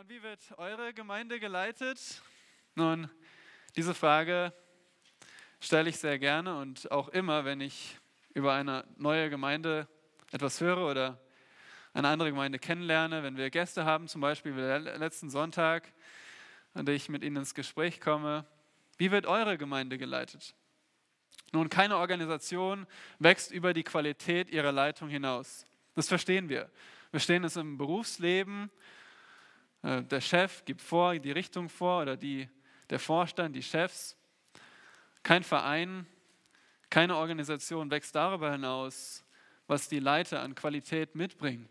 Und wie wird eure Gemeinde geleitet? Nun, diese Frage stelle ich sehr gerne und auch immer, wenn ich über eine neue Gemeinde etwas höre oder eine andere Gemeinde kennenlerne, wenn wir Gäste haben, zum Beispiel wie letzten Sonntag, dem ich mit ihnen ins Gespräch komme. Wie wird eure Gemeinde geleitet? Nun, keine Organisation wächst über die Qualität ihrer Leitung hinaus. Das verstehen wir. Wir stehen es im Berufsleben, der Chef gibt vor, die Richtung vor oder die, der Vorstand, die Chefs. Kein Verein, keine Organisation wächst darüber hinaus, was die Leiter an Qualität mitbringen.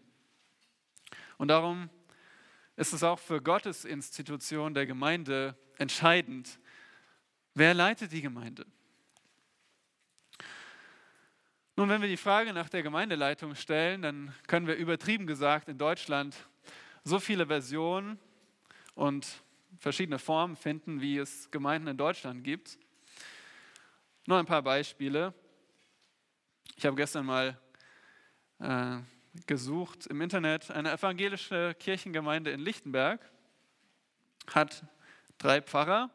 Und darum ist es auch für Gottes Institution der Gemeinde entscheidend, wer leitet die Gemeinde. Nun, wenn wir die Frage nach der Gemeindeleitung stellen, dann können wir übertrieben gesagt in Deutschland so viele Versionen und verschiedene Formen finden, wie es Gemeinden in Deutschland gibt. Nur ein paar Beispiele. Ich habe gestern mal äh, gesucht im Internet. Eine evangelische Kirchengemeinde in Lichtenberg hat drei Pfarrer,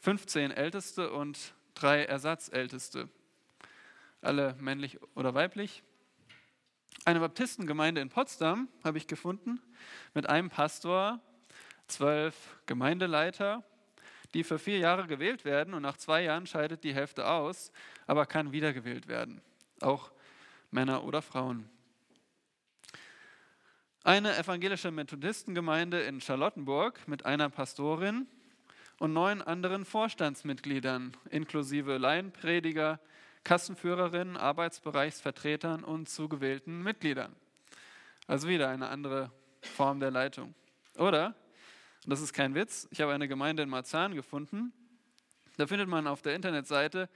15 Älteste und drei Ersatzälteste, alle männlich oder weiblich. Eine Baptistengemeinde in Potsdam habe ich gefunden, mit einem Pastor, zwölf Gemeindeleiter, die für vier Jahre gewählt werden und nach zwei Jahren scheidet die Hälfte aus, aber kann wiedergewählt werden, auch Männer oder Frauen. Eine evangelische Methodistengemeinde in Charlottenburg mit einer Pastorin und neun anderen Vorstandsmitgliedern, inklusive Laienprediger, Kassenführerinnen, Arbeitsbereichsvertretern und zugewählten Mitgliedern. Also wieder eine andere Form der Leitung. Oder, und das ist kein Witz, ich habe eine Gemeinde in Marzahn gefunden. Da findet man auf der Internetseite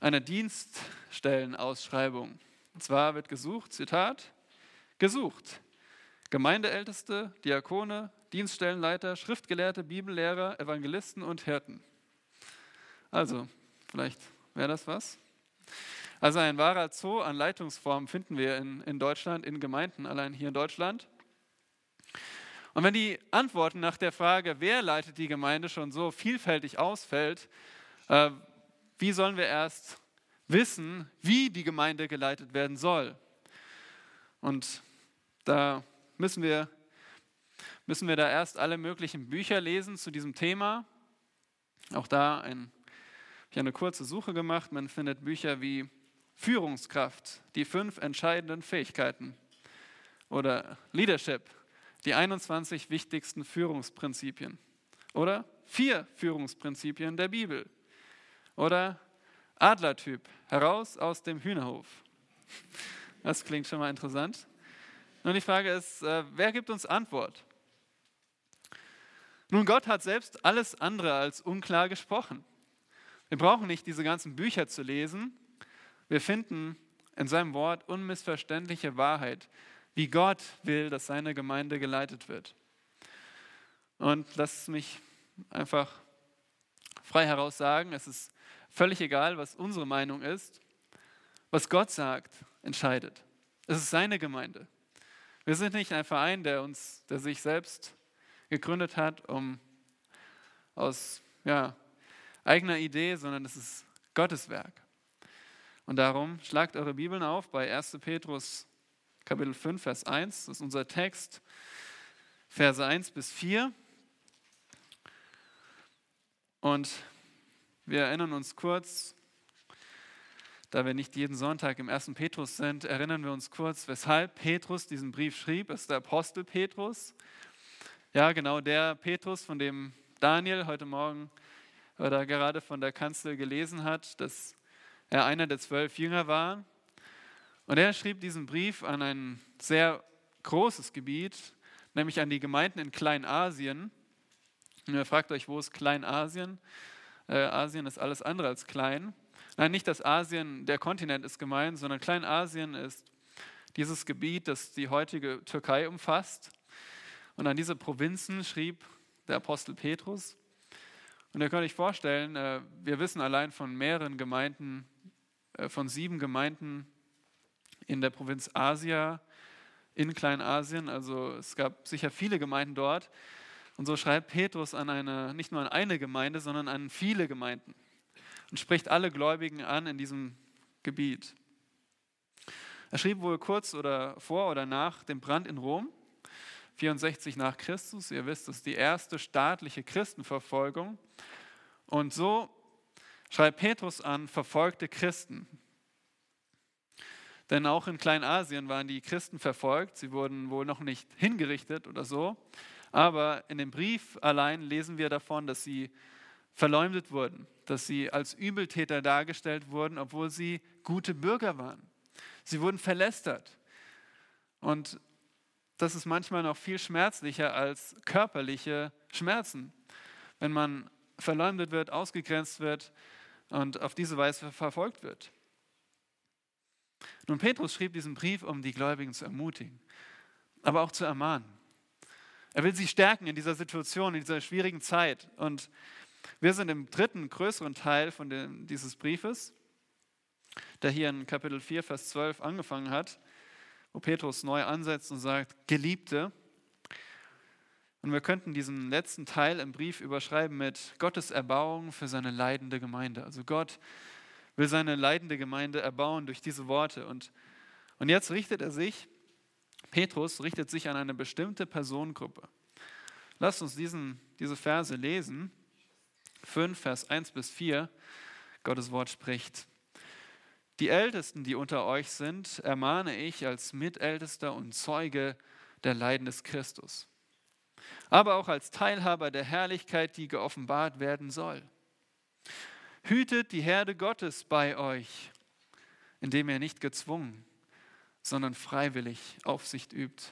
eine Dienststellenausschreibung. Und zwar wird gesucht, Zitat, gesucht. Gemeindeälteste, Diakone, Dienststellenleiter, Schriftgelehrte, Bibellehrer, Evangelisten und Hirten. Also, vielleicht wäre das was. Also ein wahrer Zoo an Leitungsformen finden wir in, in Deutschland, in Gemeinden, allein hier in Deutschland. Und wenn die Antworten nach der Frage, wer leitet die Gemeinde, schon so vielfältig ausfällt, äh, wie sollen wir erst wissen, wie die Gemeinde geleitet werden soll? Und da müssen wir, müssen wir da erst alle möglichen Bücher lesen zu diesem Thema. Auch da ein, ich habe eine kurze Suche gemacht. Man findet Bücher wie Führungskraft, die fünf entscheidenden Fähigkeiten. Oder Leadership, die 21 wichtigsten Führungsprinzipien. Oder vier Führungsprinzipien der Bibel. Oder Adlertyp, heraus aus dem Hühnerhof. Das klingt schon mal interessant. Nun die Frage ist, äh, wer gibt uns Antwort? Nun, Gott hat selbst alles andere als unklar gesprochen. Wir brauchen nicht diese ganzen Bücher zu lesen, wir finden in seinem Wort unmissverständliche Wahrheit, wie Gott will, dass seine Gemeinde geleitet wird. Und lass mich einfach frei heraus sagen, es ist völlig egal, was unsere Meinung ist. Was Gott sagt, entscheidet. Es ist seine Gemeinde. Wir sind nicht ein Verein, der uns, der sich selbst gegründet hat, um aus ja, eigener Idee, sondern es ist Gottes Werk. Und darum schlagt eure Bibeln auf bei 1. Petrus Kapitel 5, Vers 1. Das ist unser Text, Verse 1 bis 4. Und wir erinnern uns kurz, da wir nicht jeden Sonntag im 1. Petrus sind, erinnern wir uns kurz, weshalb Petrus diesen Brief schrieb. Es ist der Apostel Petrus. Ja, genau der Petrus, von dem Daniel heute Morgen oder gerade von der Kanzel gelesen hat, dass er einer der zwölf Jünger war. Und er schrieb diesen Brief an ein sehr großes Gebiet, nämlich an die Gemeinden in Kleinasien. Und ihr fragt euch, wo ist Kleinasien? Äh, Asien ist alles andere als klein. Nein, nicht das Asien, der Kontinent ist gemeint, sondern Kleinasien ist dieses Gebiet, das die heutige Türkei umfasst. Und an diese Provinzen schrieb der Apostel Petrus. Und ihr könnt euch vorstellen, äh, wir wissen allein von mehreren Gemeinden, äh, von sieben Gemeinden in der Provinz Asia, in Kleinasien. Also es gab sicher viele Gemeinden dort. Und so schreibt Petrus an eine, nicht nur an eine Gemeinde, sondern an viele Gemeinden und spricht alle Gläubigen an in diesem Gebiet. Er schrieb wohl kurz oder vor oder nach dem Brand in Rom, 64 nach Christus. Ihr wisst, das ist die erste staatliche Christenverfolgung. Und so schreibt Petrus an verfolgte Christen. Denn auch in Kleinasien waren die Christen verfolgt. Sie wurden wohl noch nicht hingerichtet oder so. Aber in dem Brief allein lesen wir davon, dass sie verleumdet wurden, dass sie als Übeltäter dargestellt wurden, obwohl sie gute Bürger waren. Sie wurden verlästert. Und das ist manchmal noch viel schmerzlicher als körperliche Schmerzen, wenn man verleumdet wird, ausgegrenzt wird und auf diese Weise verfolgt wird. Nun, Petrus schrieb diesen Brief, um die Gläubigen zu ermutigen, aber auch zu ermahnen. Er will sie stärken in dieser Situation, in dieser schwierigen Zeit. Und wir sind im dritten, größeren Teil von dem, dieses Briefes, der hier in Kapitel 4, Vers 12 angefangen hat, wo Petrus neu ansetzt und sagt, Geliebte. Und wir könnten diesen letzten Teil im Brief überschreiben mit Gottes Erbauung für seine leidende Gemeinde. Also Gott will seine leidende Gemeinde erbauen durch diese Worte. Und, und jetzt richtet er sich Petrus richtet sich an eine bestimmte Personengruppe. Lasst uns diesen, diese Verse lesen. 5, Vers 1 bis 4. Gottes Wort spricht. Die Ältesten, die unter euch sind, ermahne ich als Mitältester und Zeuge der Leiden des Christus, aber auch als Teilhaber der Herrlichkeit, die geoffenbart werden soll. Hütet die Herde Gottes bei euch, indem ihr nicht gezwungen, sondern freiwillig Aufsicht übt.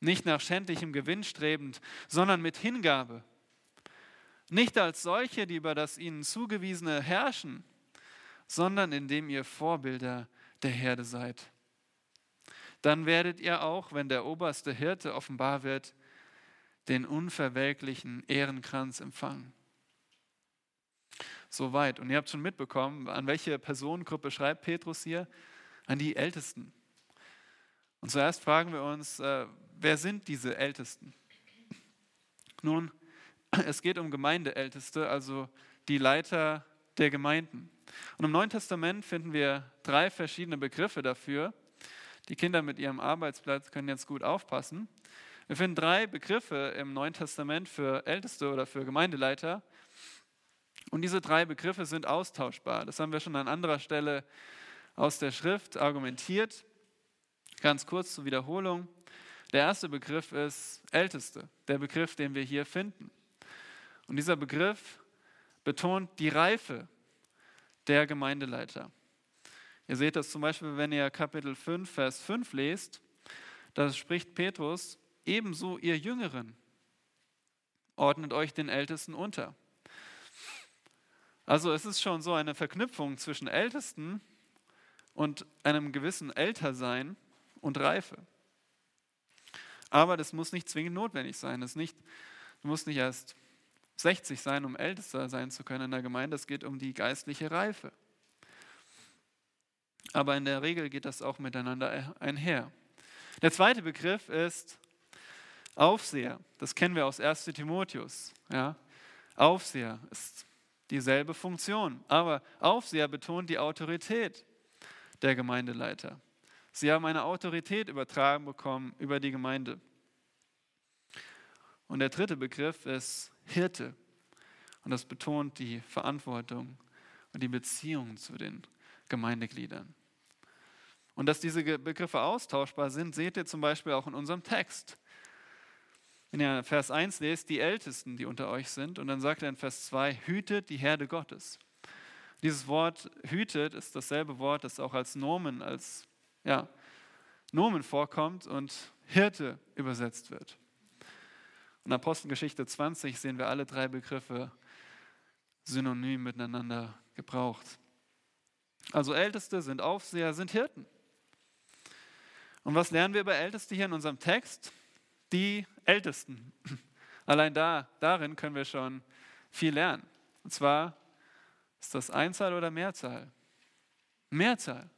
Nicht nach schändlichem Gewinn strebend, sondern mit Hingabe. Nicht als solche, die über das ihnen zugewiesene herrschen, sondern indem ihr Vorbilder der Herde seid. Dann werdet ihr auch, wenn der oberste Hirte offenbar wird, den unverwelklichen Ehrenkranz empfangen. Soweit. Und ihr habt schon mitbekommen, an welche Personengruppe schreibt Petrus hier? an die Ältesten. Und zuerst fragen wir uns, äh, wer sind diese Ältesten? Nun, es geht um Gemeindeälteste, also die Leiter der Gemeinden. Und im Neuen Testament finden wir drei verschiedene Begriffe dafür. Die Kinder mit ihrem Arbeitsplatz können jetzt gut aufpassen. Wir finden drei Begriffe im Neuen Testament für Älteste oder für Gemeindeleiter. Und diese drei Begriffe sind austauschbar. Das haben wir schon an anderer Stelle aus der Schrift argumentiert. Ganz kurz zur Wiederholung. Der erste Begriff ist Älteste, der Begriff, den wir hier finden. Und dieser Begriff betont die Reife der Gemeindeleiter. Ihr seht das zum Beispiel, wenn ihr Kapitel 5, Vers 5 lest. Da spricht Petrus, ebenso ihr Jüngeren, ordnet euch den Ältesten unter. Also es ist schon so eine Verknüpfung zwischen Ältesten und einem gewissen Ältersein und Reife. Aber das muss nicht zwingend notwendig sein. Das nicht, du musst nicht erst 60 sein, um Ältester sein zu können in der Gemeinde. Es geht um die geistliche Reife. Aber in der Regel geht das auch miteinander einher. Der zweite Begriff ist Aufseher. Das kennen wir aus 1 Timotheus. Ja? Aufseher ist dieselbe Funktion, aber Aufseher betont die Autorität der Gemeindeleiter. Sie haben eine Autorität übertragen bekommen über die Gemeinde. Und der dritte Begriff ist Hirte. Und das betont die Verantwortung und die Beziehung zu den Gemeindegliedern. Und dass diese Begriffe austauschbar sind, seht ihr zum Beispiel auch in unserem Text. Wenn ihr Vers 1 lest, die Ältesten, die unter euch sind, und dann sagt er in Vers 2, hütet die Herde Gottes. Dieses Wort hütet ist dasselbe Wort, das auch als Nomen, als ja, Nomen vorkommt und Hirte übersetzt wird. In Apostelgeschichte 20 sehen wir alle drei Begriffe synonym miteinander gebraucht. Also Älteste sind Aufseher, sind Hirten. Und was lernen wir über Älteste hier in unserem Text? Die Ältesten. Allein da, darin können wir schon viel lernen. Und zwar ist das Einzahl oder Mehrzahl? Mehrzahl.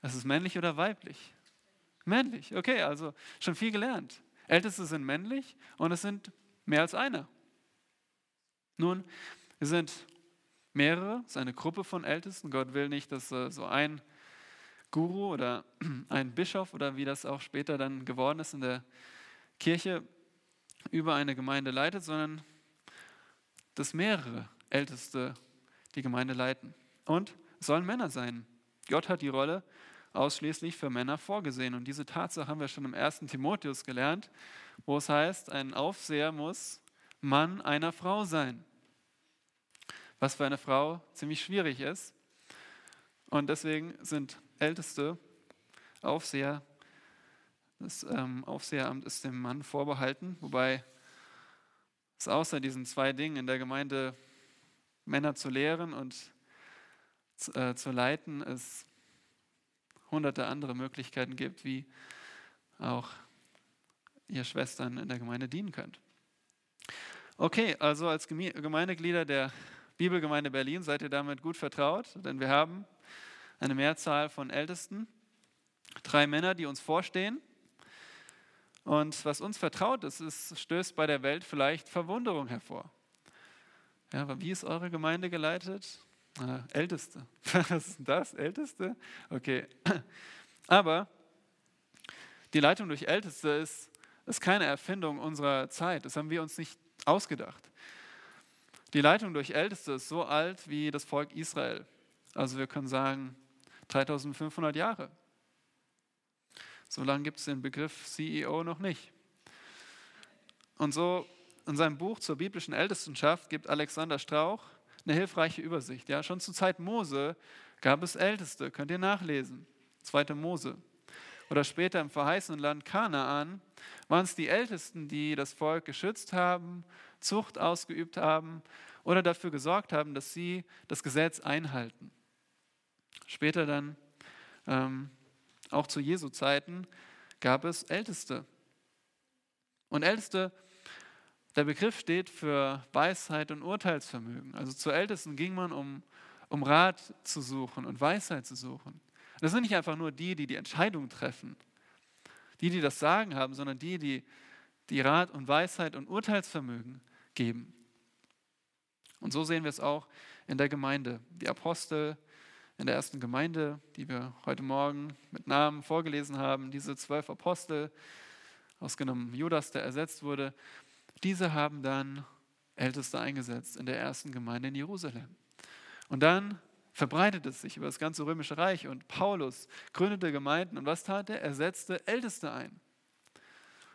Das ist männlich oder weiblich? Männlich. Okay, also schon viel gelernt. Älteste sind männlich und es sind mehr als einer. Nun, wir sind mehrere, es ist eine Gruppe von Ältesten. Gott will nicht, dass äh, so ein Guru oder ein Bischof oder wie das auch später dann geworden ist in der Kirche über eine Gemeinde leitet, sondern dass mehrere Älteste die Gemeinde leiten. Und es sollen Männer sein. Gott hat die Rolle ausschließlich für Männer vorgesehen. Und diese Tatsache haben wir schon im ersten Timotheus gelernt, wo es heißt, ein Aufseher muss Mann einer Frau sein. Was für eine Frau ziemlich schwierig ist. Und deswegen sind Älteste Aufseher, das ähm, Aufseheramt ist dem Mann vorbehalten, wobei es außer diesen zwei Dingen in der Gemeinde Männer zu lehren und äh, zu leiten, es hunderte andere Möglichkeiten gibt, wie auch ihr Schwestern in der Gemeinde dienen könnt. Okay, also als Gemeindeglieder der Bibelgemeinde Berlin seid ihr damit gut vertraut, denn wir haben eine Mehrzahl von Ältesten, drei Männer, die uns vorstehen. Und was uns vertraut ist, ist stößt bei der Welt vielleicht Verwunderung hervor. Ja, aber wie ist eure Gemeinde geleitet? Äh, Älteste. Was ist das? Älteste? Okay. Aber die Leitung durch Älteste ist, ist keine Erfindung unserer Zeit. Das haben wir uns nicht ausgedacht. Die Leitung durch Älteste ist so alt wie das Volk Israel. Also wir können sagen 3500 Jahre. So lange gibt es den Begriff CEO noch nicht. Und so in seinem Buch zur biblischen Ältestenschaft gibt Alexander Strauch eine hilfreiche Übersicht. Ja, schon zur Zeit Mose gab es Älteste, könnt ihr nachlesen. Zweite Mose. Oder später im verheißenen Land Kanaan waren es die Ältesten, die das Volk geschützt haben, Zucht ausgeübt haben oder dafür gesorgt haben, dass sie das Gesetz einhalten. Später dann, ähm, auch zu Jesu Zeiten, gab es Älteste. Und Älteste der Begriff steht für Weisheit und Urteilsvermögen. Also zu Ältesten ging man, um, um Rat zu suchen und Weisheit zu suchen. Das sind nicht einfach nur die, die die Entscheidung treffen, die, die das Sagen haben, sondern die, die die Rat und Weisheit und Urteilsvermögen geben. Und so sehen wir es auch in der Gemeinde. Die Apostel in der ersten Gemeinde, die wir heute Morgen mit Namen vorgelesen haben, diese zwölf Apostel, ausgenommen Judas, der ersetzt wurde, diese haben dann Älteste eingesetzt in der ersten Gemeinde in Jerusalem. Und dann verbreitet es sich über das ganze römische Reich und Paulus gründete Gemeinden und was tat er? Er setzte Älteste ein.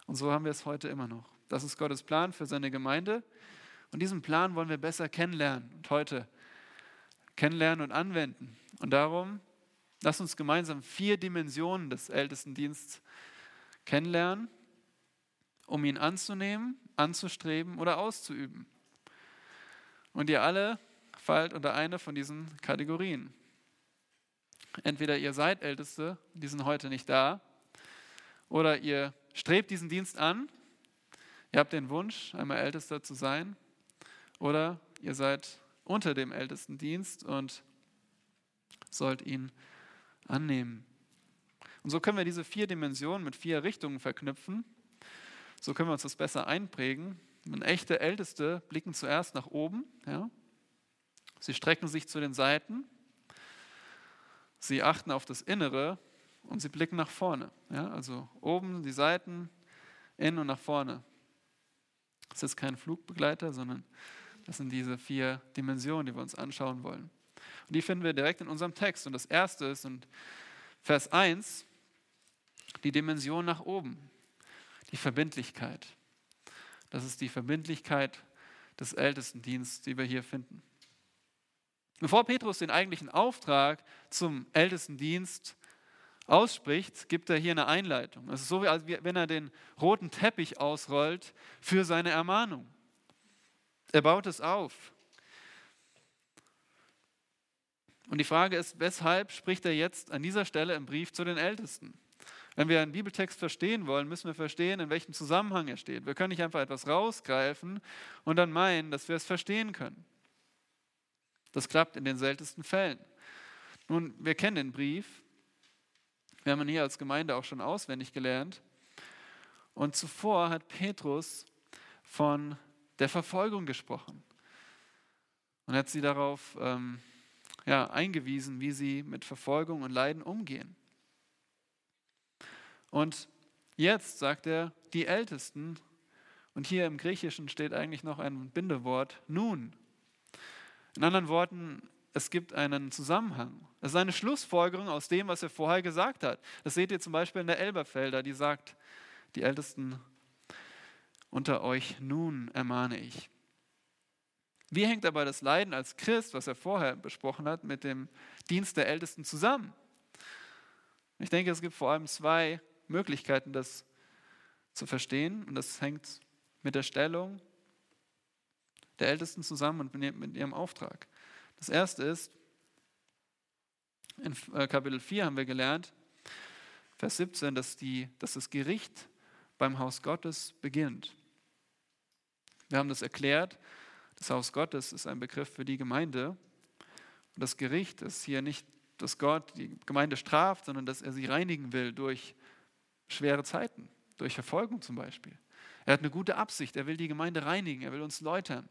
Und so haben wir es heute immer noch. Das ist Gottes Plan für seine Gemeinde und diesen Plan wollen wir besser kennenlernen und heute kennenlernen und anwenden. Und darum lass uns gemeinsam vier Dimensionen des Ältestendienstes kennenlernen, um ihn anzunehmen anzustreben oder auszuüben. Und ihr alle fallt unter eine von diesen Kategorien. Entweder ihr seid Älteste, die sind heute nicht da, oder ihr strebt diesen Dienst an, ihr habt den Wunsch, einmal Ältester zu sein, oder ihr seid unter dem Ältestendienst und sollt ihn annehmen. Und so können wir diese vier Dimensionen mit vier Richtungen verknüpfen so können wir uns das besser einprägen. Und echte Älteste blicken zuerst nach oben. Ja. Sie strecken sich zu den Seiten. Sie achten auf das Innere und sie blicken nach vorne. Ja. Also oben die Seiten, innen und nach vorne. Das ist kein Flugbegleiter, sondern das sind diese vier Dimensionen, die wir uns anschauen wollen. Und die finden wir direkt in unserem Text. Und das erste ist in Vers 1 die Dimension nach oben die Verbindlichkeit. Das ist die Verbindlichkeit des Ältestendienstes, die wir hier finden. Bevor Petrus den eigentlichen Auftrag zum Ältestendienst ausspricht, gibt er hier eine Einleitung. Es ist so, als wenn er den roten Teppich ausrollt für seine Ermahnung. Er baut es auf. Und die Frage ist, weshalb spricht er jetzt an dieser Stelle im Brief zu den Ältesten? Wenn wir einen Bibeltext verstehen wollen, müssen wir verstehen, in welchem Zusammenhang er steht. Wir können nicht einfach etwas rausgreifen und dann meinen, dass wir es verstehen können. Das klappt in den seltensten Fällen. Nun, wir kennen den Brief. Wir haben ihn hier als Gemeinde auch schon auswendig gelernt. Und zuvor hat Petrus von der Verfolgung gesprochen und hat sie darauf ähm, ja, eingewiesen, wie sie mit Verfolgung und Leiden umgehen. Und jetzt sagt er, die Ältesten, und hier im Griechischen steht eigentlich noch ein Bindewort, nun. In anderen Worten, es gibt einen Zusammenhang. Es ist eine Schlussfolgerung aus dem, was er vorher gesagt hat. Das seht ihr zum Beispiel in der Elberfelder, die sagt, die Ältesten unter euch, nun ermahne ich. Wie hängt aber das Leiden als Christ, was er vorher besprochen hat, mit dem Dienst der Ältesten zusammen? Ich denke, es gibt vor allem zwei Möglichkeiten, das zu verstehen. Und das hängt mit der Stellung der Ältesten zusammen und mit ihrem Auftrag. Das erste ist, in äh, Kapitel 4 haben wir gelernt, Vers 17, dass, die, dass das Gericht beim Haus Gottes beginnt. Wir haben das erklärt. Das Haus Gottes ist ein Begriff für die Gemeinde. Und das Gericht ist hier nicht, dass Gott die Gemeinde straft, sondern dass er sie reinigen will durch schwere Zeiten, durch Verfolgung zum Beispiel. Er hat eine gute Absicht, er will die Gemeinde reinigen, er will uns läutern.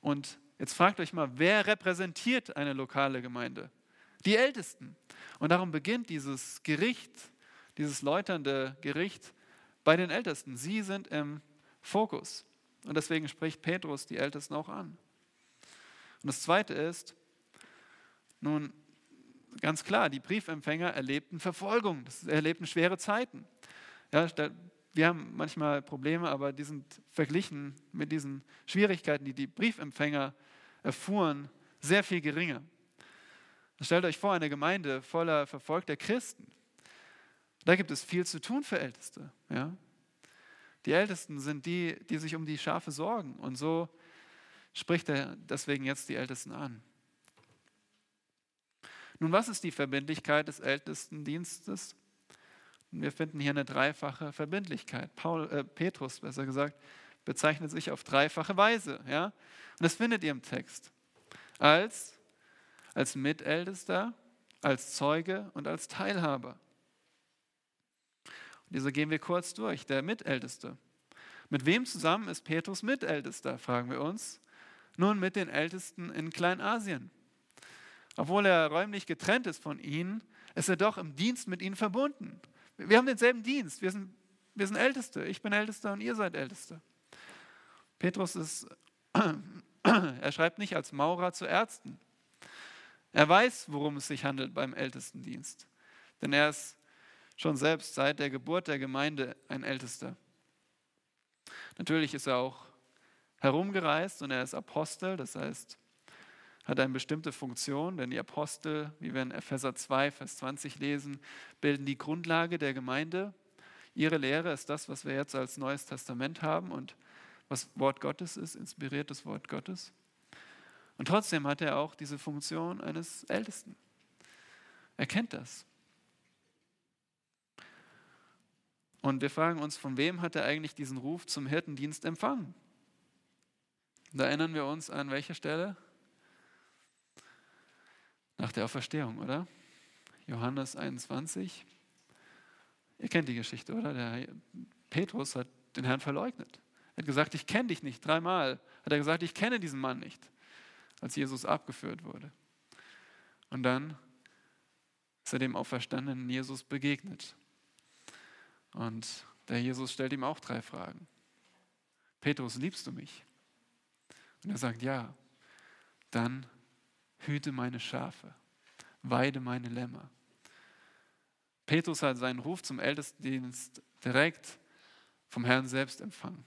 Und jetzt fragt euch mal, wer repräsentiert eine lokale Gemeinde? Die Ältesten. Und darum beginnt dieses Gericht, dieses läuternde Gericht bei den Ältesten. Sie sind im Fokus. Und deswegen spricht Petrus die Ältesten auch an. Und das Zweite ist, nun, ganz klar, die Briefempfänger erlebten Verfolgung, erlebten schwere Zeiten. Ja, wir haben manchmal Probleme, aber die sind verglichen mit diesen Schwierigkeiten, die die Briefempfänger erfuhren, sehr viel geringer. Stellt euch vor, eine Gemeinde voller verfolgter Christen. Da gibt es viel zu tun für Älteste. Ja? Die Ältesten sind die, die sich um die Schafe sorgen. Und so spricht er deswegen jetzt die Ältesten an. Nun, was ist die Verbindlichkeit des Ältestendienstes? Wir finden hier eine dreifache Verbindlichkeit. Paul, äh, Petrus, besser gesagt, bezeichnet sich auf dreifache Weise. Ja? Und das findet ihr im Text. Als, als Mitältester, als Zeuge und als Teilhaber. Und diese gehen wir kurz durch. Der Mitälteste. Mit wem zusammen ist Petrus Mitältester, fragen wir uns. Nun mit den Ältesten in Kleinasien. Obwohl er räumlich getrennt ist von ihnen, ist er doch im Dienst mit ihnen verbunden. Wir haben denselben Dienst. Wir sind, wir sind Älteste. Ich bin Ältester und ihr seid Älteste. Petrus ist, er schreibt nicht als Maurer zu Ärzten. Er weiß, worum es sich handelt beim Ältestendienst. Denn er ist schon selbst seit der Geburt der Gemeinde ein Ältester. Natürlich ist er auch herumgereist und er ist Apostel, das heißt, hat eine bestimmte Funktion, denn die Apostel, wie wir in Epheser 2, Vers 20 lesen, bilden die Grundlage der Gemeinde. Ihre Lehre ist das, was wir jetzt als Neues Testament haben und was Wort Gottes ist, inspiriertes Wort Gottes. Und trotzdem hat er auch diese Funktion eines Ältesten. Er kennt das. Und wir fragen uns, von wem hat er eigentlich diesen Ruf zum Hirtendienst empfangen? Da erinnern wir uns an welche Stelle? Nach der Auferstehung, oder? Johannes 21. Ihr kennt die Geschichte, oder? Der Petrus hat den Herrn verleugnet. Er hat gesagt, ich kenne dich nicht. Dreimal hat er gesagt, ich kenne diesen Mann nicht, als Jesus abgeführt wurde. Und dann ist er dem auferstandenen Jesus begegnet. Und der Jesus stellt ihm auch drei Fragen. Petrus, liebst du mich? Und er sagt, ja. Dann hüte meine Schafe, weide meine Lämmer. Petrus hat seinen Ruf zum Ältestendienst direkt vom Herrn selbst empfangen.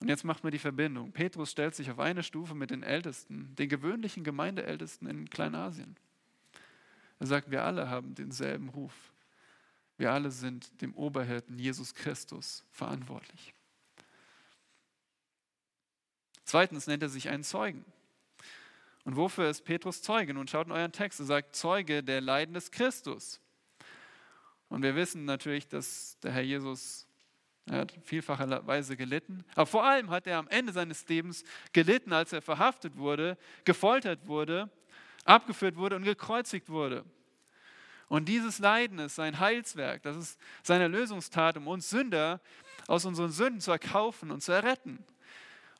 Und jetzt macht man die Verbindung. Petrus stellt sich auf eine Stufe mit den Ältesten, den gewöhnlichen Gemeindeältesten in Kleinasien. Er sagt, wir alle haben denselben Ruf. Wir alle sind dem Oberhirten Jesus Christus verantwortlich. Zweitens nennt er sich einen Zeugen. Und wofür ist Petrus Zeuge? Nun schaut in euren Text, er sagt Zeuge der Leiden des Christus. Und wir wissen natürlich, dass der Herr Jesus er hat vielfacherweise gelitten. Aber vor allem hat er am Ende seines Lebens gelitten, als er verhaftet wurde, gefoltert wurde, abgeführt wurde und gekreuzigt wurde. Und dieses Leiden ist sein Heilswerk, das ist seine Lösungstat, um uns Sünder aus unseren Sünden zu erkaufen und zu erretten.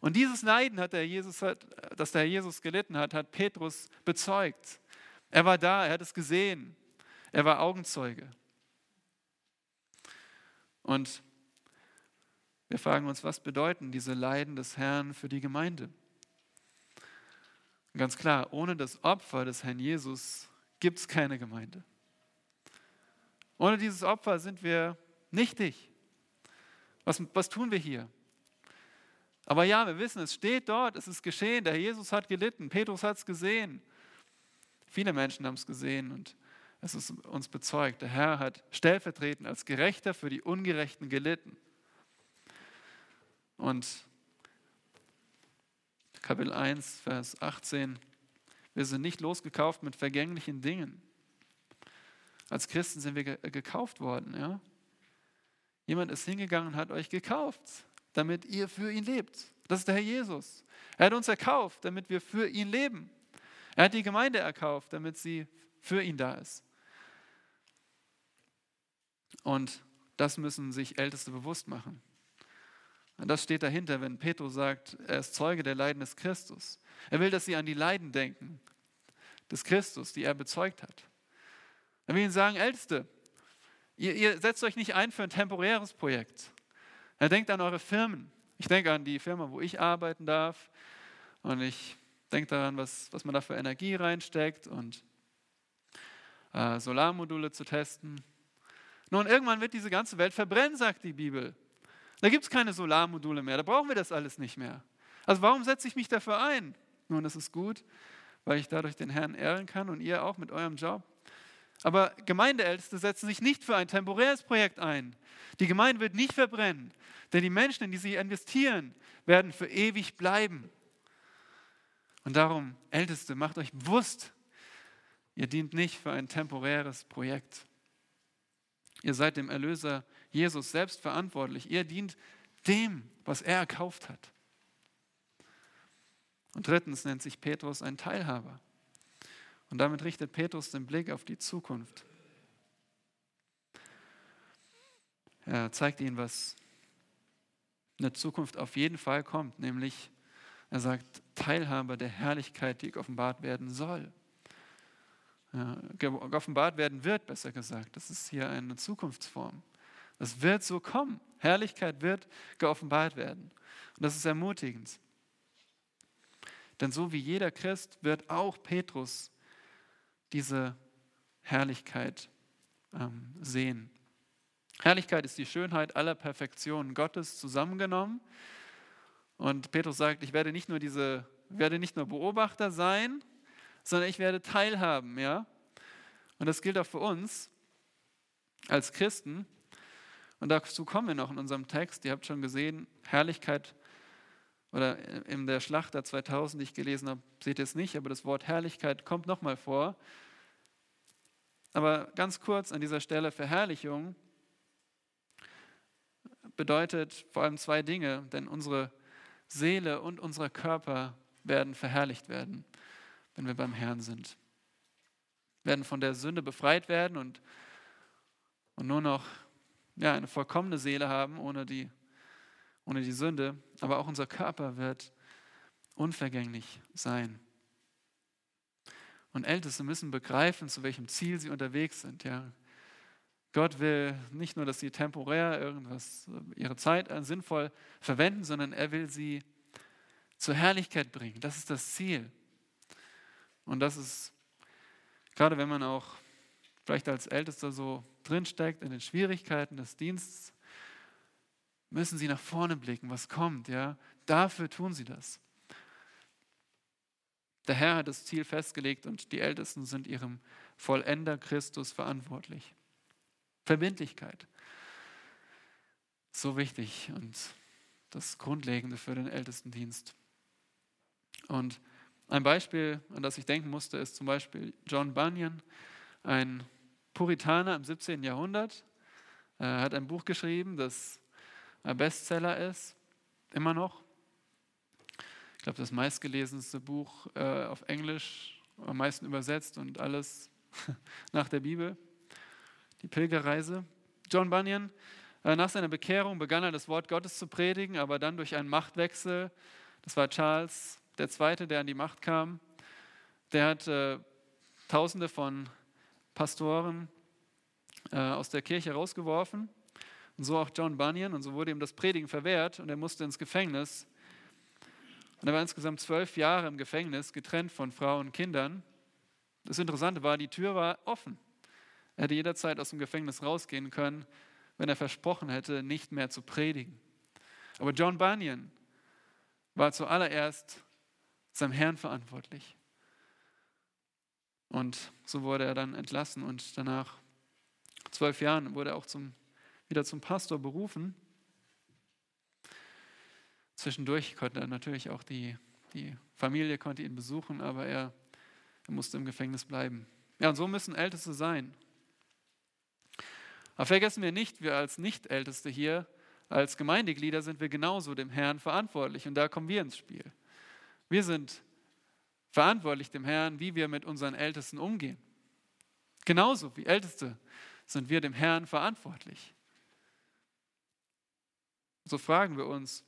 Und dieses Leiden, hat der Jesus, das der Jesus gelitten hat, hat Petrus bezeugt. Er war da, er hat es gesehen, er war Augenzeuge. Und wir fragen uns, was bedeuten diese Leiden des Herrn für die Gemeinde? ganz klar, ohne das Opfer des Herrn Jesus gibt es keine Gemeinde. Ohne dieses Opfer sind wir nichtig. Was, was tun wir hier? Aber ja, wir wissen, es steht dort, es ist geschehen, der Jesus hat gelitten, Petrus hat es gesehen. Viele Menschen haben es gesehen und es ist uns bezeugt. Der Herr hat stellvertretend als Gerechter für die Ungerechten gelitten. Und Kapitel 1, Vers 18, wir sind nicht losgekauft mit vergänglichen Dingen. Als Christen sind wir gekauft worden. Ja? Jemand ist hingegangen und hat euch gekauft damit ihr für ihn lebt. Das ist der Herr Jesus. Er hat uns erkauft, damit wir für ihn leben. Er hat die Gemeinde erkauft, damit sie für ihn da ist. Und das müssen sich Älteste bewusst machen. Und das steht dahinter, wenn Petrus sagt, er ist Zeuge der Leiden des Christus. Er will, dass sie an die Leiden denken des Christus, die er bezeugt hat. Er will ihnen sagen, Älteste, ihr, ihr setzt euch nicht ein für ein temporäres Projekt. Er denkt an eure Firmen. Ich denke an die Firma, wo ich arbeiten darf. Und ich denke daran, was, was man da für Energie reinsteckt und äh, Solarmodule zu testen. Nun, irgendwann wird diese ganze Welt verbrennen, sagt die Bibel. Da gibt es keine Solarmodule mehr, da brauchen wir das alles nicht mehr. Also warum setze ich mich dafür ein? Nun, das ist gut, weil ich dadurch den Herrn ehren kann und ihr auch mit eurem Job. Aber Gemeindeälteste setzen sich nicht für ein temporäres Projekt ein. Die Gemeinde wird nicht verbrennen, denn die Menschen, in die sie investieren, werden für ewig bleiben. Und darum, Älteste, macht euch bewusst, ihr dient nicht für ein temporäres Projekt. Ihr seid dem Erlöser Jesus selbst verantwortlich. Ihr dient dem, was er erkauft hat. Und drittens nennt sich Petrus ein Teilhaber. Und damit richtet Petrus den Blick auf die Zukunft. Er zeigt ihnen, was in der Zukunft auf jeden Fall kommt, nämlich er sagt, Teilhaber der Herrlichkeit, die geoffenbart werden soll. Ja, geoffenbart werden wird, besser gesagt. Das ist hier eine Zukunftsform. Das wird so kommen. Herrlichkeit wird geoffenbart werden. Und das ist ermutigend. Denn so wie jeder Christ wird auch Petrus diese Herrlichkeit ähm, sehen. Herrlichkeit ist die Schönheit aller Perfektionen Gottes zusammengenommen. Und Petrus sagt, ich werde nicht nur diese, werde nicht nur Beobachter sein, sondern ich werde teilhaben, ja. Und das gilt auch für uns als Christen. Und dazu kommen wir noch in unserem Text. Ihr habt schon gesehen, Herrlichkeit oder in der Schlachter 2000, die ich gelesen habe, seht ihr es nicht, aber das Wort Herrlichkeit kommt nochmal vor. Aber ganz kurz an dieser Stelle, Verherrlichung bedeutet vor allem zwei Dinge, denn unsere Seele und unser Körper werden verherrlicht werden, wenn wir beim Herrn sind. Wir werden von der Sünde befreit werden und, und nur noch ja, eine vollkommene Seele haben, ohne die ohne die Sünde, aber auch unser Körper wird unvergänglich sein. Und Älteste müssen begreifen, zu welchem Ziel sie unterwegs sind. Ja. Gott will nicht nur, dass sie temporär irgendwas, ihre Zeit sinnvoll verwenden, sondern er will sie zur Herrlichkeit bringen. Das ist das Ziel. Und das ist, gerade wenn man auch vielleicht als Ältester so drinsteckt in den Schwierigkeiten des Dienstes, müssen sie nach vorne blicken, was kommt. Ja? Dafür tun sie das. Der Herr hat das Ziel festgelegt und die Ältesten sind ihrem Vollender Christus verantwortlich. Verbindlichkeit. So wichtig und das Grundlegende für den Ältestendienst. Und ein Beispiel, an das ich denken musste, ist zum Beispiel John Bunyan, ein Puritaner im 17. Jahrhundert. Er hat ein Buch geschrieben, das Bestseller ist, immer noch. Ich glaube, das meistgelesenste Buch äh, auf Englisch, am meisten übersetzt und alles nach der Bibel. die Pilgerreise. John Bunyan, äh, nach seiner Bekehrung begann er das Wort Gottes zu predigen, aber dann durch einen Machtwechsel, das war Charles II., der an die Macht kam, der hat äh, Tausende von Pastoren äh, aus der Kirche rausgeworfen. Und so auch John Bunyan. Und so wurde ihm das Predigen verwehrt und er musste ins Gefängnis. Und er war insgesamt zwölf Jahre im Gefängnis, getrennt von Frau und Kindern. Das Interessante war, die Tür war offen. Er hätte jederzeit aus dem Gefängnis rausgehen können, wenn er versprochen hätte, nicht mehr zu predigen. Aber John Bunyan war zuallererst seinem Herrn verantwortlich. Und so wurde er dann entlassen und danach, zwölf Jahren, wurde er auch zum, wieder zum Pastor berufen. Zwischendurch konnte er natürlich auch die, die Familie konnte ihn besuchen, aber er, er musste im Gefängnis bleiben. Ja, und so müssen Älteste sein. Aber vergessen wir nicht, wir als Nicht-Älteste hier, als Gemeindeglieder sind wir genauso dem Herrn verantwortlich und da kommen wir ins Spiel. Wir sind verantwortlich dem Herrn, wie wir mit unseren Ältesten umgehen. Genauso wie Älteste sind wir dem Herrn verantwortlich. So fragen wir uns,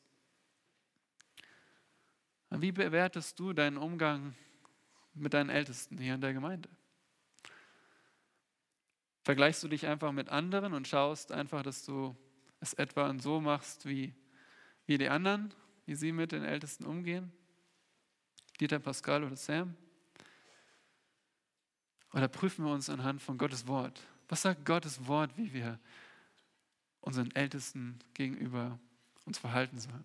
wie bewertest du deinen Umgang mit deinen Ältesten hier in der Gemeinde? Vergleichst du dich einfach mit anderen und schaust einfach, dass du es etwa so machst wie, wie die anderen, wie sie mit den Ältesten umgehen? Dieter, Pascal oder Sam? Oder prüfen wir uns anhand von Gottes Wort? Was sagt Gottes Wort, wie wir unseren Ältesten gegenüber uns verhalten sollen?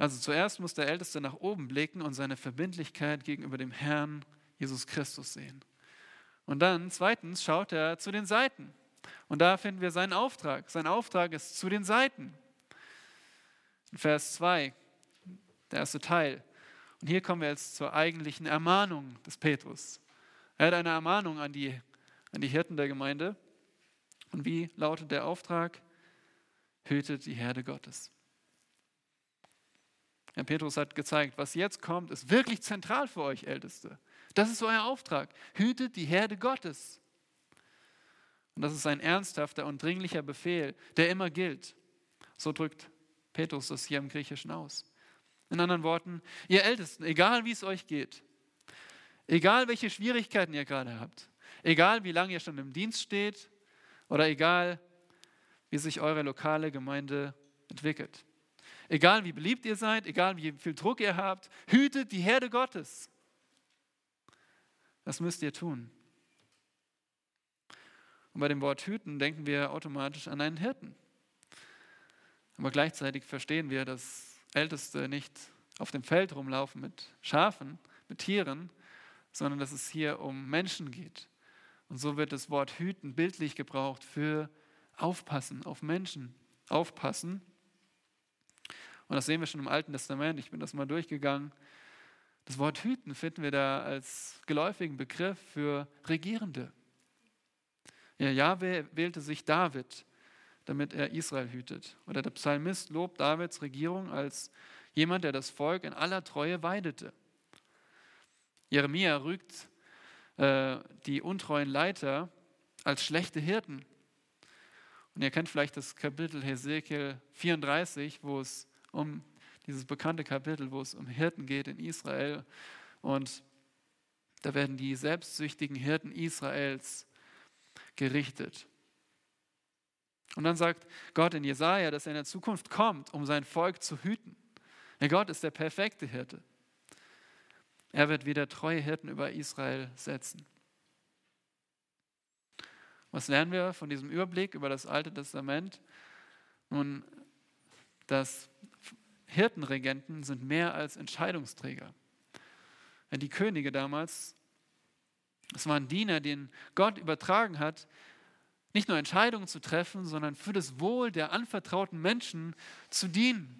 Also zuerst muss der Älteste nach oben blicken und seine Verbindlichkeit gegenüber dem Herrn Jesus Christus sehen. Und dann zweitens schaut er zu den Seiten. Und da finden wir seinen Auftrag. Sein Auftrag ist zu den Seiten. In Vers 2, der erste Teil. Und hier kommen wir jetzt zur eigentlichen Ermahnung des Petrus. Er hat eine Ermahnung an die, an die Hirten der Gemeinde. Und wie lautet der Auftrag? Hütet die Herde Gottes. Herr Petrus hat gezeigt, was jetzt kommt, ist wirklich zentral für euch Älteste. Das ist euer Auftrag. Hütet die Herde Gottes. Und das ist ein ernsthafter und dringlicher Befehl, der immer gilt. So drückt Petrus das hier im Griechischen aus. In anderen Worten, ihr Ältesten, egal wie es euch geht, egal welche Schwierigkeiten ihr gerade habt, egal wie lange ihr schon im Dienst steht oder egal wie sich eure lokale Gemeinde entwickelt, Egal wie beliebt ihr seid, egal wie viel Druck ihr habt, hütet die Herde Gottes. Das müsst ihr tun. Und bei dem Wort hüten denken wir automatisch an einen Hirten. Aber gleichzeitig verstehen wir, dass Älteste nicht auf dem Feld rumlaufen mit Schafen, mit Tieren, sondern dass es hier um Menschen geht. Und so wird das Wort hüten bildlich gebraucht für aufpassen, auf Menschen aufpassen. Und das sehen wir schon im Alten Testament. Ich bin das mal durchgegangen. Das Wort hüten finden wir da als geläufigen Begriff für Regierende. Ja, Jahwe wählte sich David, damit er Israel hütet. Oder der Psalmist lobt Davids Regierung als jemand, der das Volk in aller Treue weidete. Jeremia rügt äh, die untreuen Leiter als schlechte Hirten. Und ihr kennt vielleicht das Kapitel Hesekiel 34, wo es um dieses bekannte Kapitel, wo es um Hirten geht in Israel. Und da werden die selbstsüchtigen Hirten Israels gerichtet. Und dann sagt Gott in Jesaja, dass er in der Zukunft kommt, um sein Volk zu hüten. Der Gott ist der perfekte Hirte. Er wird wieder treue Hirten über Israel setzen. Was lernen wir von diesem Überblick über das Alte Testament? Nun, dass Hirtenregenten sind mehr als Entscheidungsträger. Die Könige damals, es waren Diener, denen Gott übertragen hat, nicht nur Entscheidungen zu treffen, sondern für das Wohl der anvertrauten Menschen zu dienen.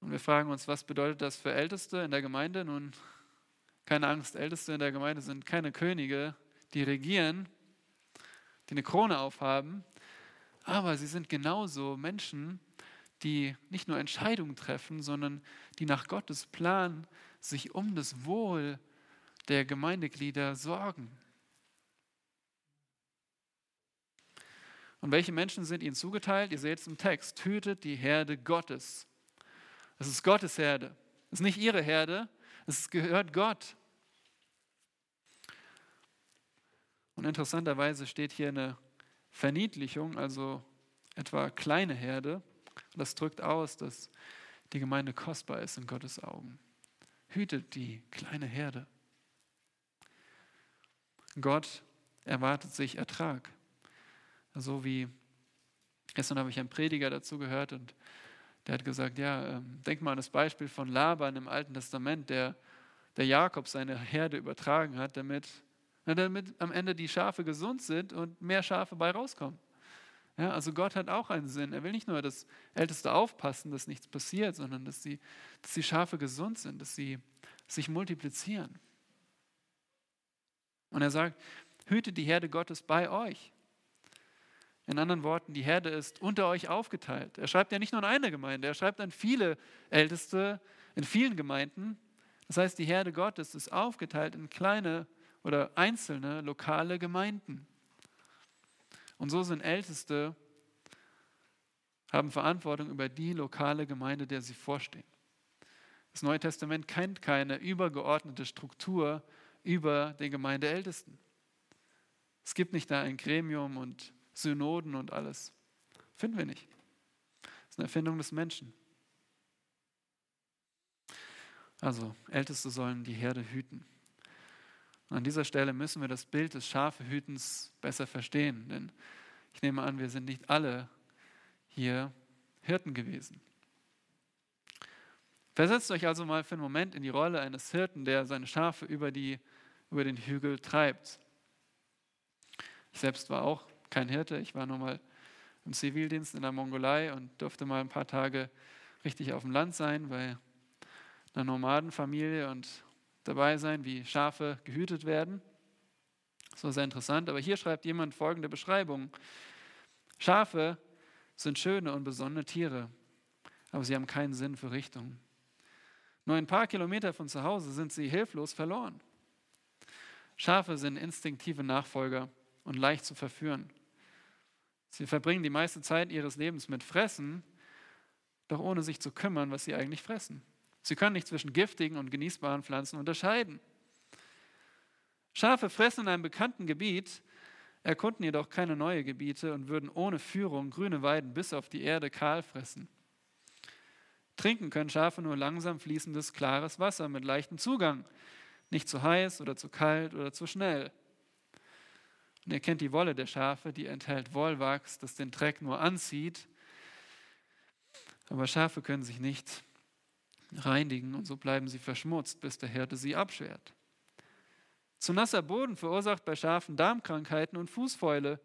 Und wir fragen uns, was bedeutet das für Älteste in der Gemeinde? Nun, keine Angst, Älteste in der Gemeinde sind keine Könige, die regieren, die eine Krone aufhaben, aber sie sind genauso Menschen, die nicht nur Entscheidungen treffen, sondern die nach Gottes Plan sich um das Wohl der Gemeindeglieder sorgen. Und welche Menschen sind ihnen zugeteilt? Ihr seht es im Text. Hütet die Herde Gottes. Das ist Gottes Herde. Das ist nicht ihre Herde. Es gehört Gott. Und interessanterweise steht hier eine Verniedlichung, also etwa kleine Herde. Das drückt aus, dass die Gemeinde kostbar ist in Gottes Augen. Hütet die kleine Herde. Gott erwartet sich Ertrag. So wie gestern habe ich einen Prediger dazu gehört und der hat gesagt, ja, ähm, denk mal an das Beispiel von Laban im Alten Testament, der, der Jakob seine Herde übertragen hat, damit, damit am Ende die Schafe gesund sind und mehr Schafe bei rauskommen. Ja, also Gott hat auch einen Sinn. Er will nicht nur, dass Älteste aufpassen, dass nichts passiert, sondern dass die, dass die Schafe gesund sind, dass sie sich multiplizieren. Und er sagt, hüte die Herde Gottes bei euch. In anderen Worten, die Herde ist unter euch aufgeteilt. Er schreibt ja nicht nur an eine Gemeinde, er schreibt an viele Älteste in vielen Gemeinden. Das heißt, die Herde Gottes ist aufgeteilt in kleine oder einzelne lokale Gemeinden. Und so sind Älteste, haben Verantwortung über die lokale Gemeinde, der sie vorstehen. Das Neue Testament kennt keine übergeordnete Struktur über den Gemeindeältesten. Es gibt nicht da ein Gremium und Synoden und alles. Finden wir nicht. Das ist eine Erfindung des Menschen. Also, Älteste sollen die Herde hüten. Und an dieser Stelle müssen wir das Bild des Schafehütens besser verstehen, denn ich nehme an, wir sind nicht alle hier Hirten gewesen. Versetzt euch also mal für einen Moment in die Rolle eines Hirten, der seine Schafe über, die, über den Hügel treibt. Ich selbst war auch kein Hirte, ich war nur mal im Zivildienst in der Mongolei und durfte mal ein paar Tage richtig auf dem Land sein bei einer Nomadenfamilie und dabei sein, wie Schafe gehütet werden. Das war sehr interessant. Aber hier schreibt jemand folgende Beschreibung. Schafe sind schöne und besonnene Tiere, aber sie haben keinen Sinn für Richtung. Nur ein paar Kilometer von zu Hause sind sie hilflos verloren. Schafe sind instinktive Nachfolger und leicht zu verführen. Sie verbringen die meiste Zeit ihres Lebens mit Fressen, doch ohne sich zu kümmern, was sie eigentlich fressen. Sie können nicht zwischen giftigen und genießbaren Pflanzen unterscheiden. Schafe fressen in einem bekannten Gebiet, erkunden jedoch keine neuen Gebiete und würden ohne Führung grüne Weiden bis auf die Erde kahl fressen. Trinken können Schafe nur langsam fließendes, klares Wasser mit leichtem Zugang, nicht zu heiß oder zu kalt oder zu schnell. Und ihr kennt die Wolle der Schafe, die enthält Wollwachs, das den Dreck nur anzieht. Aber Schafe können sich nicht reinigen und so bleiben sie verschmutzt, bis der Hirte sie abschwert. Zu nasser Boden verursacht bei Schafen Darmkrankheiten und Fußfäule.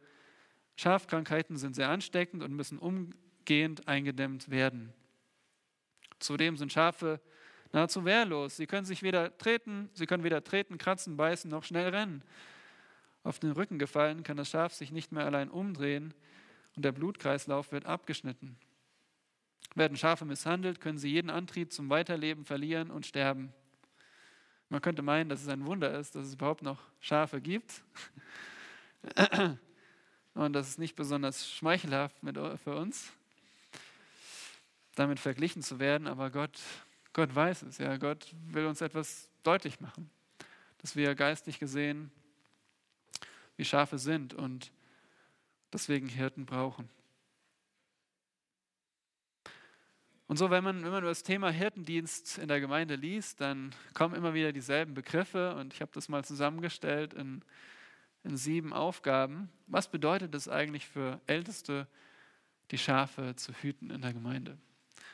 Schafkrankheiten sind sehr ansteckend und müssen umgehend eingedämmt werden. Zudem sind Schafe nahezu wehrlos. Sie können sich weder treten, sie können weder treten, kratzen, beißen noch schnell rennen. Auf den Rücken gefallen kann das Schaf sich nicht mehr allein umdrehen und der Blutkreislauf wird abgeschnitten. Werden Schafe misshandelt, können sie jeden Antrieb zum Weiterleben verlieren und sterben. Man könnte meinen, dass es ein Wunder ist, dass es überhaupt noch Schafe gibt und das ist nicht besonders schmeichelhaft für uns, damit verglichen zu werden, aber Gott, Gott weiß es. Ja, Gott will uns etwas deutlich machen, dass wir geistlich gesehen wie Schafe sind und deswegen Hirten brauchen. Und so, wenn man, wenn man über das Thema Hirtendienst in der Gemeinde liest, dann kommen immer wieder dieselben Begriffe und ich habe das mal zusammengestellt in, in sieben Aufgaben. Was bedeutet es eigentlich für Älteste, die Schafe zu hüten in der Gemeinde?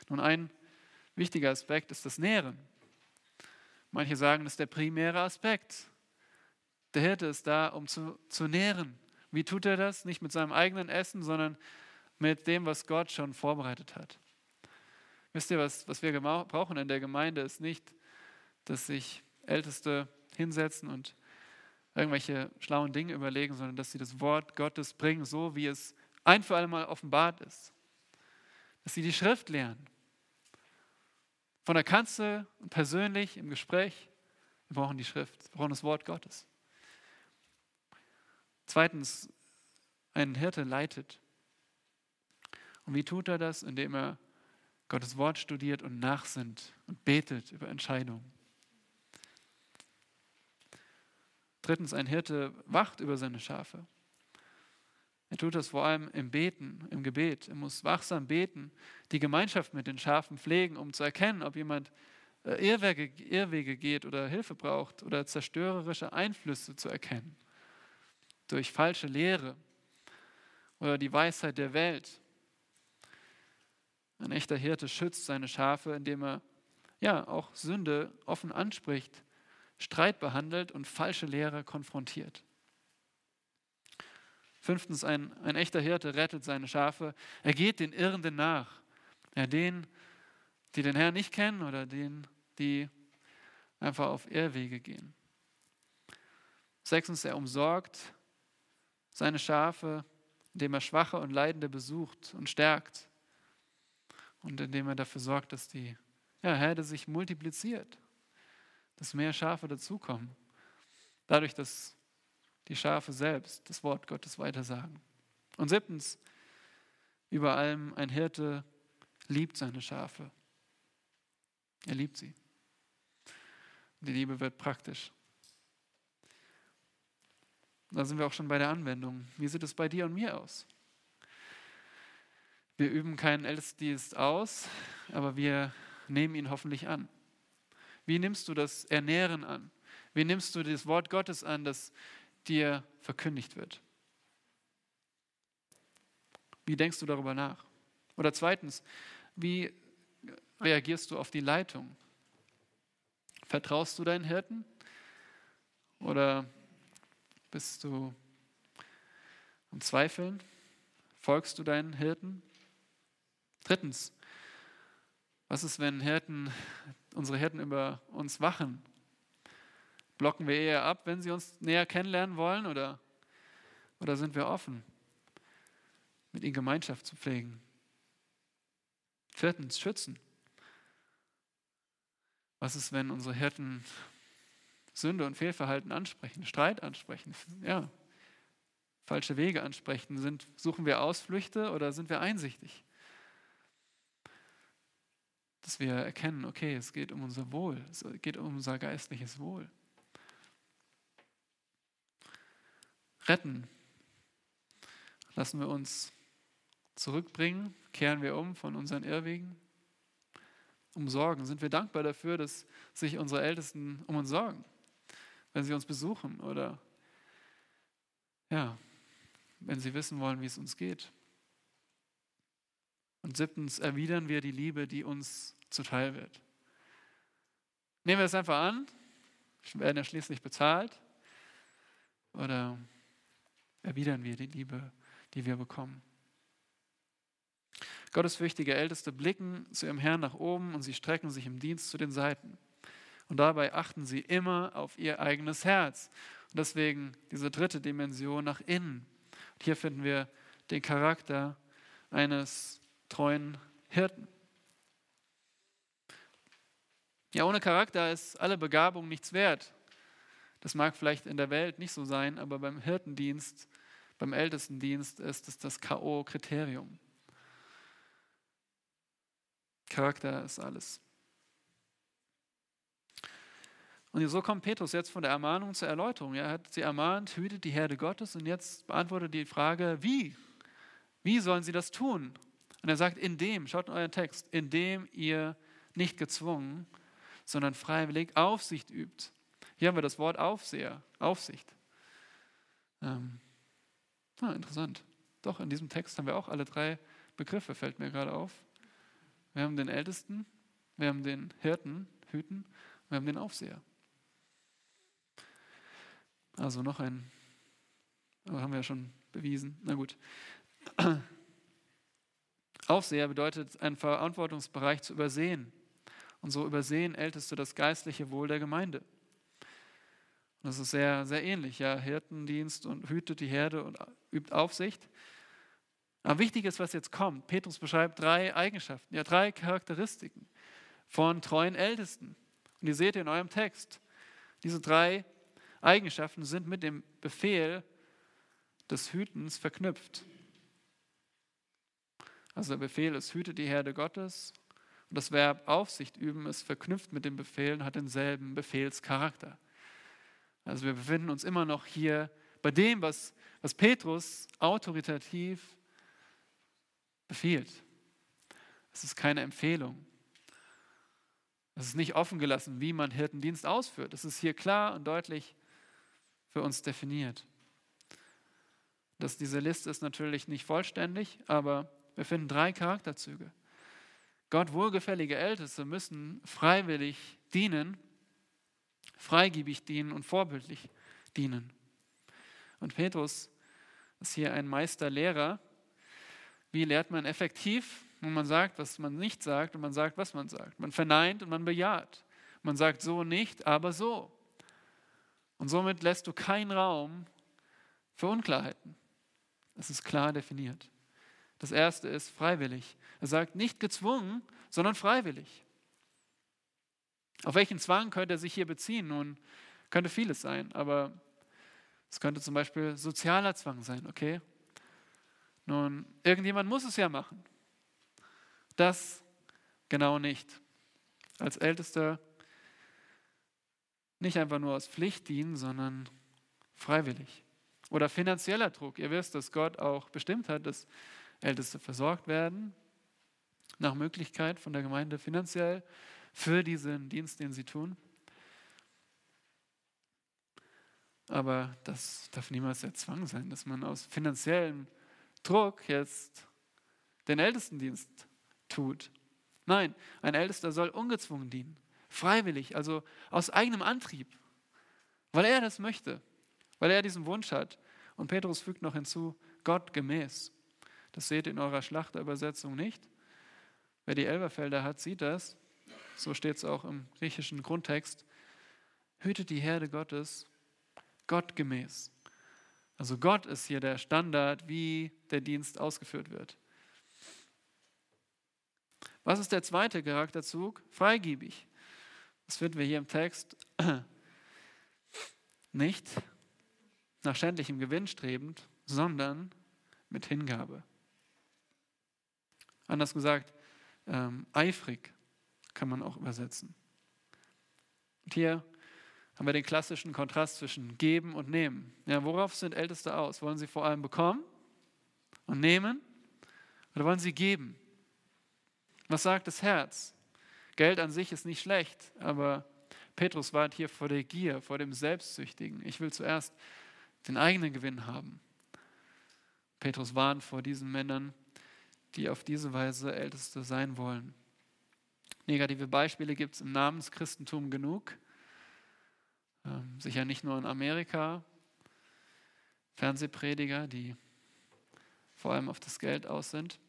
Nun, ein wichtiger Aspekt ist das Nähren. Manche sagen, das ist der primäre Aspekt. Der Hirte ist da, um zu, zu nähren. Wie tut er das? Nicht mit seinem eigenen Essen, sondern mit dem, was Gott schon vorbereitet hat. Wisst ihr, was, was wir brauchen in der Gemeinde, ist nicht, dass sich Älteste hinsetzen und irgendwelche schlauen Dinge überlegen, sondern dass sie das Wort Gottes bringen, so wie es ein für alle Mal offenbart ist. Dass sie die Schrift lernen. Von der Kanzel und persönlich im Gespräch Wir brauchen die Schrift, wir brauchen das Wort Gottes. Zweitens, ein Hirte leitet. Und wie tut er das? Indem er Gottes Wort studiert und nachsinnt und betet über Entscheidungen. Drittens, ein Hirte wacht über seine Schafe. Er tut das vor allem im Beten, im Gebet. Er muss wachsam beten, die Gemeinschaft mit den Schafen pflegen, um zu erkennen, ob jemand äh, Irrwege, Irrwege geht oder Hilfe braucht oder zerstörerische Einflüsse zu erkennen. Durch falsche Lehre oder die Weisheit der Welt. Ein echter Hirte schützt seine Schafe, indem er ja auch Sünde offen anspricht, Streit behandelt und falsche Lehre konfrontiert. Fünftens, ein, ein echter Hirte rettet seine Schafe. Er geht den Irrenden nach. Ja, denen, die den Herrn nicht kennen oder denen, die einfach auf Irrwege gehen. Sechstens, er umsorgt seine Schafe, indem er Schwache und Leidende besucht und stärkt und indem er dafür sorgt, dass die ja, Herde sich multipliziert, dass mehr Schafe dazukommen. Dadurch, dass die Schafe selbst das Wort Gottes weitersagen. Und siebtens, über allem ein Hirte liebt seine Schafe. Er liebt sie. Die Liebe wird praktisch. Da sind wir auch schon bei der Anwendung. Wie sieht es bei dir und mir aus? Wir üben keinen Ältestendienst aus, aber wir nehmen ihn hoffentlich an. Wie nimmst du das Ernähren an? Wie nimmst du das Wort Gottes an, das dir verkündigt wird. Wie denkst du darüber nach? Oder zweitens, wie reagierst du auf die Leitung? Vertraust du deinen Hirten? Oder bist du am Zweifeln? Folgst du deinen Hirten? Drittens, was ist, wenn Hirten, unsere Hirten über uns wachen Blocken wir eher ab, wenn sie uns näher kennenlernen wollen oder, oder sind wir offen, mit ihnen Gemeinschaft zu pflegen? Viertens, schützen. Was ist, wenn unsere Hirten Sünde und Fehlverhalten ansprechen, Streit ansprechen, ja, falsche Wege ansprechen? Sind, suchen wir Ausflüchte oder sind wir einsichtig? Dass wir erkennen, okay, es geht um unser Wohl, es geht um unser geistliches Wohl. retten. Lassen wir uns zurückbringen, kehren wir um von unseren Irrwegen, umsorgen. Sind wir dankbar dafür, dass sich unsere Ältesten um uns sorgen, wenn sie uns besuchen oder ja, wenn sie wissen wollen, wie es uns geht. Und siebtens erwidern wir die Liebe, die uns zuteil wird. Nehmen wir es einfach an, wir werden ja schließlich bezahlt, oder erwidern wir die Liebe, die wir bekommen. Gottesfürchtige Älteste blicken zu ihrem Herrn nach oben und sie strecken sich im Dienst zu den Seiten. Und dabei achten sie immer auf ihr eigenes Herz. Und deswegen diese dritte Dimension nach innen. Und hier finden wir den Charakter eines treuen Hirten. Ja, ohne Charakter ist alle Begabung nichts wert. Das mag vielleicht in der Welt nicht so sein, aber beim Hirtendienst, beim Ältestendienst ist es das K.O.-Kriterium. Charakter ist alles. Und so kommt Petrus jetzt von der Ermahnung zur Erläuterung. Er hat sie ermahnt, hütet die Herde Gottes und jetzt beantwortet die Frage, wie? Wie sollen sie das tun? Und er sagt, indem, schaut in euren Text, indem ihr nicht gezwungen, sondern freiwillig Aufsicht übt hier haben wir das Wort Aufseher, Aufsicht. Ähm, ah, interessant. Doch, in diesem Text haben wir auch alle drei Begriffe, fällt mir gerade auf. Wir haben den Ältesten, wir haben den Hirten, Hüten, wir haben den Aufseher. Also noch ein, aber haben wir ja schon bewiesen. Na gut. Aufseher bedeutet, einen Verantwortungsbereich zu übersehen. Und so übersehen Älteste das geistliche Wohl der Gemeinde. Das ist sehr, sehr ähnlich. Ja, Hirtendienst und hütet die Herde und übt Aufsicht. Aber wichtig ist, was jetzt kommt. Petrus beschreibt drei Eigenschaften, ja, drei Charakteristiken von treuen Ältesten. Und die seht ihr in eurem Text. Diese drei Eigenschaften sind mit dem Befehl des Hütens verknüpft. Also der Befehl ist, hüte die Herde Gottes. Und das Verb Aufsicht üben ist verknüpft mit dem Befehl und hat denselben Befehlscharakter. Also wir befinden uns immer noch hier bei dem, was, was Petrus autoritativ befiehlt. Es ist keine Empfehlung. Es ist nicht offen gelassen, wie man Hirtendienst ausführt. Es ist hier klar und deutlich für uns definiert. Das, diese Liste ist natürlich nicht vollständig, aber wir finden drei Charakterzüge. Gott wohlgefällige Älteste müssen freiwillig dienen, freigebig dienen und vorbildlich dienen. Und Petrus ist hier ein Meisterlehrer. Wie lehrt man effektiv? Und man sagt, was man nicht sagt und man sagt, was man sagt. Man verneint und man bejaht. Man sagt so nicht, aber so. Und somit lässt du keinen Raum für Unklarheiten. Es ist klar definiert. Das erste ist freiwillig. Er sagt nicht gezwungen, sondern freiwillig. Auf welchen Zwang könnte er sich hier beziehen? Nun, könnte vieles sein, aber es könnte zum Beispiel sozialer Zwang sein, okay? Nun, irgendjemand muss es ja machen. Das genau nicht. Als Ältester nicht einfach nur aus Pflicht dienen, sondern freiwillig. Oder finanzieller Druck. Ihr wisst, dass Gott auch bestimmt hat, dass Älteste versorgt werden, nach Möglichkeit von der Gemeinde finanziell für diesen Dienst, den sie tun. Aber das darf niemals der Zwang sein, dass man aus finanziellem Druck jetzt den Ältestendienst tut. Nein, ein Ältester soll ungezwungen dienen, freiwillig, also aus eigenem Antrieb, weil er das möchte, weil er diesen Wunsch hat. Und Petrus fügt noch hinzu, Gott gemäß. Das seht ihr in eurer Schlachterübersetzung nicht. Wer die Elberfelder hat, sieht das. So steht es auch im griechischen Grundtext. Hütet die Herde Gottes Gott gemäß. Also Gott ist hier der Standard, wie der Dienst ausgeführt wird. Was ist der zweite Charakterzug? Freigiebig. Finden wir hier im Text. Nicht nach schändlichem Gewinn strebend, sondern mit Hingabe. Anders gesagt, ähm, eifrig kann man auch übersetzen. Und hier haben wir den klassischen Kontrast zwischen geben und nehmen. Ja, worauf sind Älteste aus? Wollen sie vor allem bekommen und nehmen oder wollen sie geben? Was sagt das Herz? Geld an sich ist nicht schlecht, aber Petrus warnt hier vor der Gier, vor dem Selbstsüchtigen. Ich will zuerst den eigenen Gewinn haben. Petrus warnt vor diesen Männern, die auf diese Weise Älteste sein wollen. Negative Beispiele gibt es im Namenschristentum genug. Ähm, sicher nicht nur in Amerika. Fernsehprediger, die vor allem auf das Geld aus sind.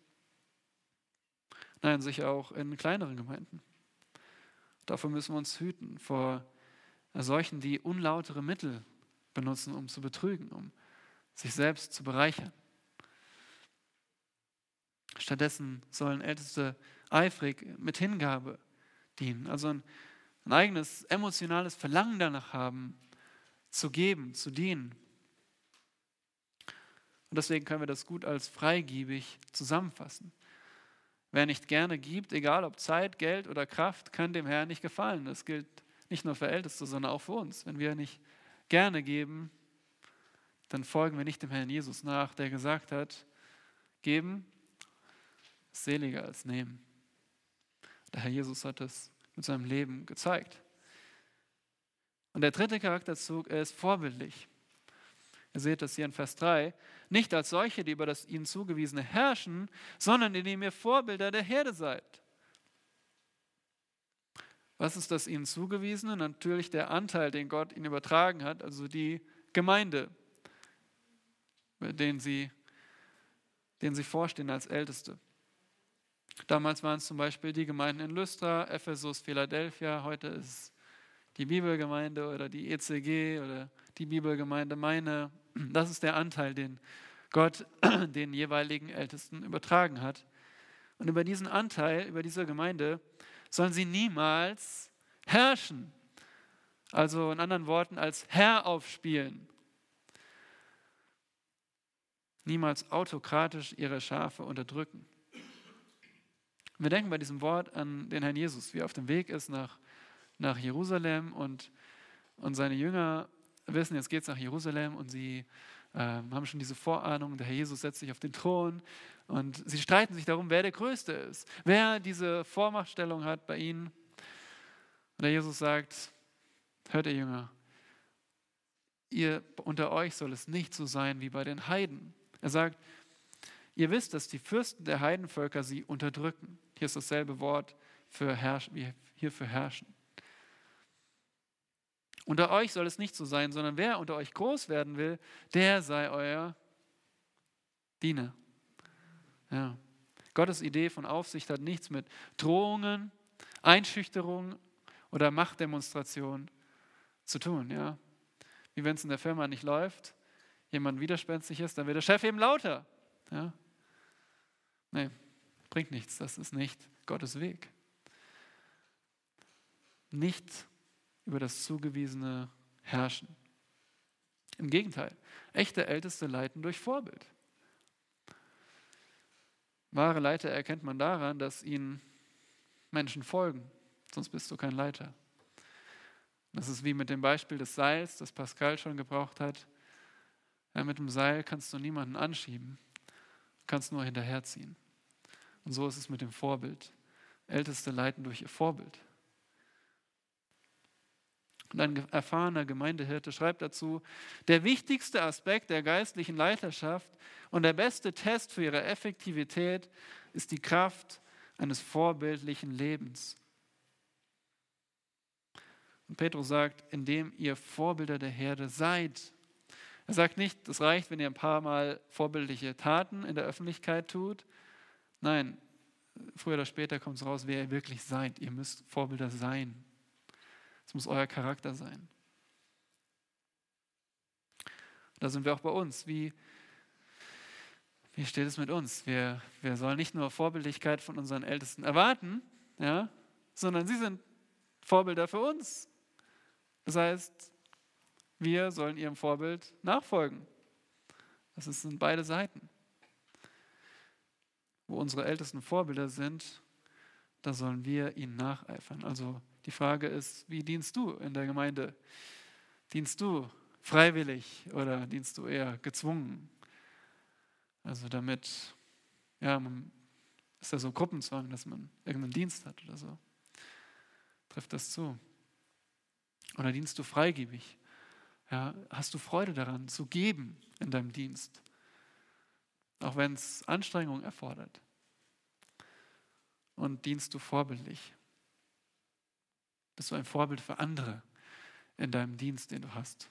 Nein, sicher auch in kleineren Gemeinden. Davor müssen wir uns hüten, vor solchen, die unlautere Mittel benutzen, um zu betrügen, um sich selbst zu bereichern. Stattdessen sollen Älteste eifrig mit Hingabe dienen, also ein, ein eigenes emotionales Verlangen danach haben, zu geben, zu dienen. Und deswegen können wir das gut als freigiebig zusammenfassen. Wer nicht gerne gibt, egal ob Zeit, Geld oder Kraft, kann dem Herrn nicht gefallen. Das gilt nicht nur für Älteste, sondern auch für uns. Wenn wir nicht gerne geben, dann folgen wir nicht dem Herrn Jesus nach, der gesagt hat, geben ist seliger als nehmen. Der Herr Jesus hat es mit seinem Leben gezeigt. Und der dritte Charakterzug ist vorbildlich. Ihr seht das hier in Vers 3. Nicht als solche, die über das ihnen zugewiesene herrschen, sondern indem ihr Vorbilder der Herde seid. Was ist das ihnen zugewiesene? Natürlich der Anteil, den Gott ihnen übertragen hat, also die Gemeinde, den sie, den sie vorstehen als Älteste. Damals waren es zum Beispiel die Gemeinden in Lystra, Ephesus, Philadelphia, heute ist es die Bibelgemeinde oder die ECG oder die Bibelgemeinde meine das ist der Anteil, den Gott den jeweiligen Ältesten übertragen hat. Und über diesen Anteil, über diese Gemeinde, sollen sie niemals herrschen. Also in anderen Worten, als Herr aufspielen. Niemals autokratisch ihre Schafe unterdrücken. Wir denken bei diesem Wort an den Herrn Jesus, wie er auf dem Weg ist nach, nach Jerusalem und, und seine Jünger wissen, jetzt geht es nach Jerusalem und sie äh, haben schon diese Vorahnung, der Herr Jesus setzt sich auf den Thron und sie streiten sich darum, wer der Größte ist, wer diese Vormachtstellung hat bei ihnen. Und der Jesus sagt, hört ihr Jünger, ihr unter euch soll es nicht so sein wie bei den Heiden. Er sagt, ihr wisst, dass die Fürsten der Heidenvölker sie unterdrücken. Hier ist dasselbe Wort für herrschen, wie hier für herrschen. Unter euch soll es nicht so sein, sondern wer unter euch groß werden will, der sei euer Diener. Ja. Gottes Idee von Aufsicht hat nichts mit Drohungen, Einschüchterung oder Machtdemonstration zu tun. Ja. Wie wenn es in der Firma nicht läuft, jemand widerspenstig ist, dann wird der Chef eben lauter. Ja. Nee, bringt nichts. Das ist nicht Gottes Weg. Nicht über das zugewiesene Herrschen. Im Gegenteil, echte Älteste leiten durch Vorbild. Wahre Leiter erkennt man daran, dass ihnen Menschen folgen, sonst bist du kein Leiter. Das ist wie mit dem Beispiel des Seils, das Pascal schon gebraucht hat. Ja, mit dem Seil kannst du niemanden anschieben, kannst nur hinterherziehen. Und so ist es mit dem Vorbild. Älteste leiten durch ihr Vorbild. Und ein erfahrener Gemeindehirte schreibt dazu, der wichtigste Aspekt der geistlichen Leiterschaft und der beste Test für ihre Effektivität ist die Kraft eines vorbildlichen Lebens. Und Petrus sagt, indem ihr Vorbilder der Herde seid. Er sagt nicht, es reicht, wenn ihr ein paar Mal vorbildliche Taten in der Öffentlichkeit tut. Nein, früher oder später kommt es raus, wer ihr wirklich seid. Ihr müsst Vorbilder sein. Es muss euer Charakter sein. Da sind wir auch bei uns. Wie, wie steht es mit uns? Wir, wir sollen nicht nur Vorbildlichkeit von unseren Ältesten erwarten, ja, sondern sie sind Vorbilder für uns. Das heißt, wir sollen ihrem Vorbild nachfolgen. Das sind beide Seiten. Wo unsere ältesten Vorbilder sind, da sollen wir ihnen nacheifern. Also die Frage ist, wie dienst du in der Gemeinde? Dienst du freiwillig oder dienst du eher gezwungen? Also damit, ja, man, ist ja so Gruppenzwang, dass man irgendeinen Dienst hat oder so. Trifft das zu? Oder dienst du freigebig? Ja, hast du Freude daran, zu geben in deinem Dienst? Auch wenn es Anstrengung erfordert. Und dienst du vorbildlich? Bist du ein Vorbild für andere in deinem Dienst, den du hast?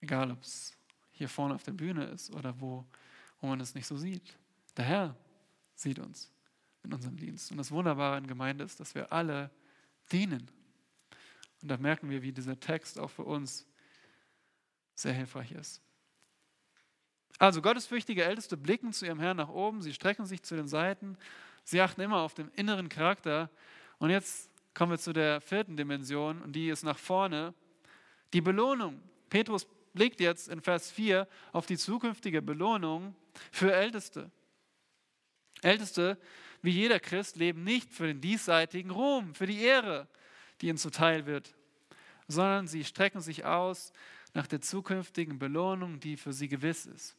Egal, ob es hier vorne auf der Bühne ist oder wo, wo man es nicht so sieht. Der Herr sieht uns in unserem Dienst. Und das Wunderbare in Gemeinde ist, dass wir alle dienen. Und da merken wir, wie dieser Text auch für uns sehr hilfreich ist. Also gottesfürchtige Älteste blicken zu ihrem Herrn nach oben, sie strecken sich zu den Seiten, sie achten immer auf den inneren Charakter. Und jetzt kommen wir zu der vierten Dimension und die ist nach vorne. Die Belohnung. Petrus blickt jetzt in Vers 4 auf die zukünftige Belohnung für Älteste. Älteste, wie jeder Christ, leben nicht für den diesseitigen Ruhm, für die Ehre, die ihnen zuteil wird, sondern sie strecken sich aus nach der zukünftigen Belohnung, die für sie gewiss ist.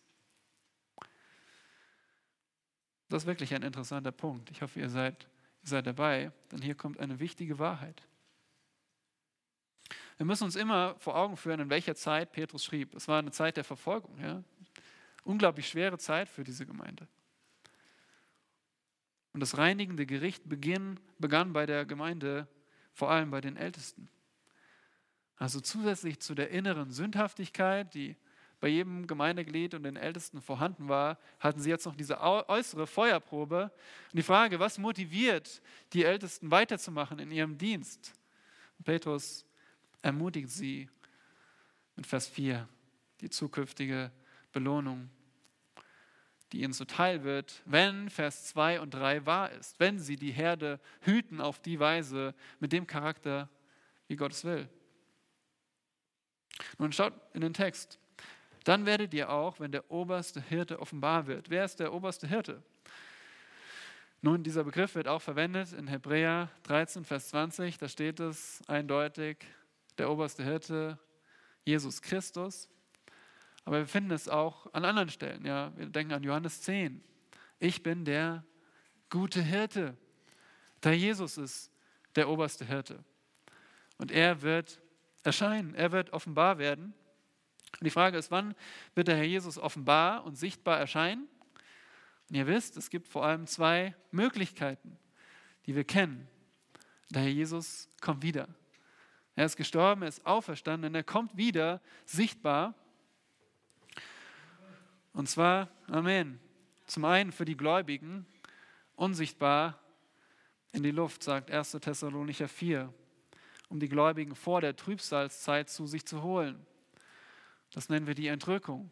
Das ist wirklich ein interessanter Punkt. Ich hoffe, ihr seid seid dabei, denn hier kommt eine wichtige Wahrheit. Wir müssen uns immer vor Augen führen, in welcher Zeit Petrus schrieb. Es war eine Zeit der Verfolgung. Ja? Unglaublich schwere Zeit für diese Gemeinde. Und das reinigende Gericht beginn, begann bei der Gemeinde, vor allem bei den Ältesten. Also zusätzlich zu der inneren Sündhaftigkeit, die bei jedem Gemeindeglied und den Ältesten vorhanden war, hatten sie jetzt noch diese äußere Feuerprobe. Und die Frage, was motiviert die Ältesten weiterzumachen in ihrem Dienst? Und Petrus ermutigt sie mit Vers 4, die zukünftige Belohnung, die ihnen zuteil wird, wenn Vers 2 und 3 wahr ist, wenn sie die Herde hüten auf die Weise mit dem Charakter, wie Gott es will. Nun schaut in den Text. Dann werdet ihr auch, wenn der oberste Hirte offenbar wird. Wer ist der oberste Hirte? Nun, dieser Begriff wird auch verwendet in Hebräer 13, Vers 20. Da steht es eindeutig, der oberste Hirte, Jesus Christus. Aber wir finden es auch an anderen Stellen. Ja, wir denken an Johannes 10. Ich bin der gute Hirte. Da Jesus ist der oberste Hirte. Und er wird erscheinen, er wird offenbar werden. Und die Frage ist, wann wird der Herr Jesus offenbar und sichtbar erscheinen? Und ihr wisst, es gibt vor allem zwei Möglichkeiten, die wir kennen. Der Herr Jesus kommt wieder. Er ist gestorben, er ist auferstanden und er kommt wieder sichtbar. Und zwar, Amen, zum einen für die Gläubigen, unsichtbar in die Luft, sagt 1. Thessalonicher 4, um die Gläubigen vor der Trübsalzeit zu sich zu holen. Das nennen wir die Entrückung.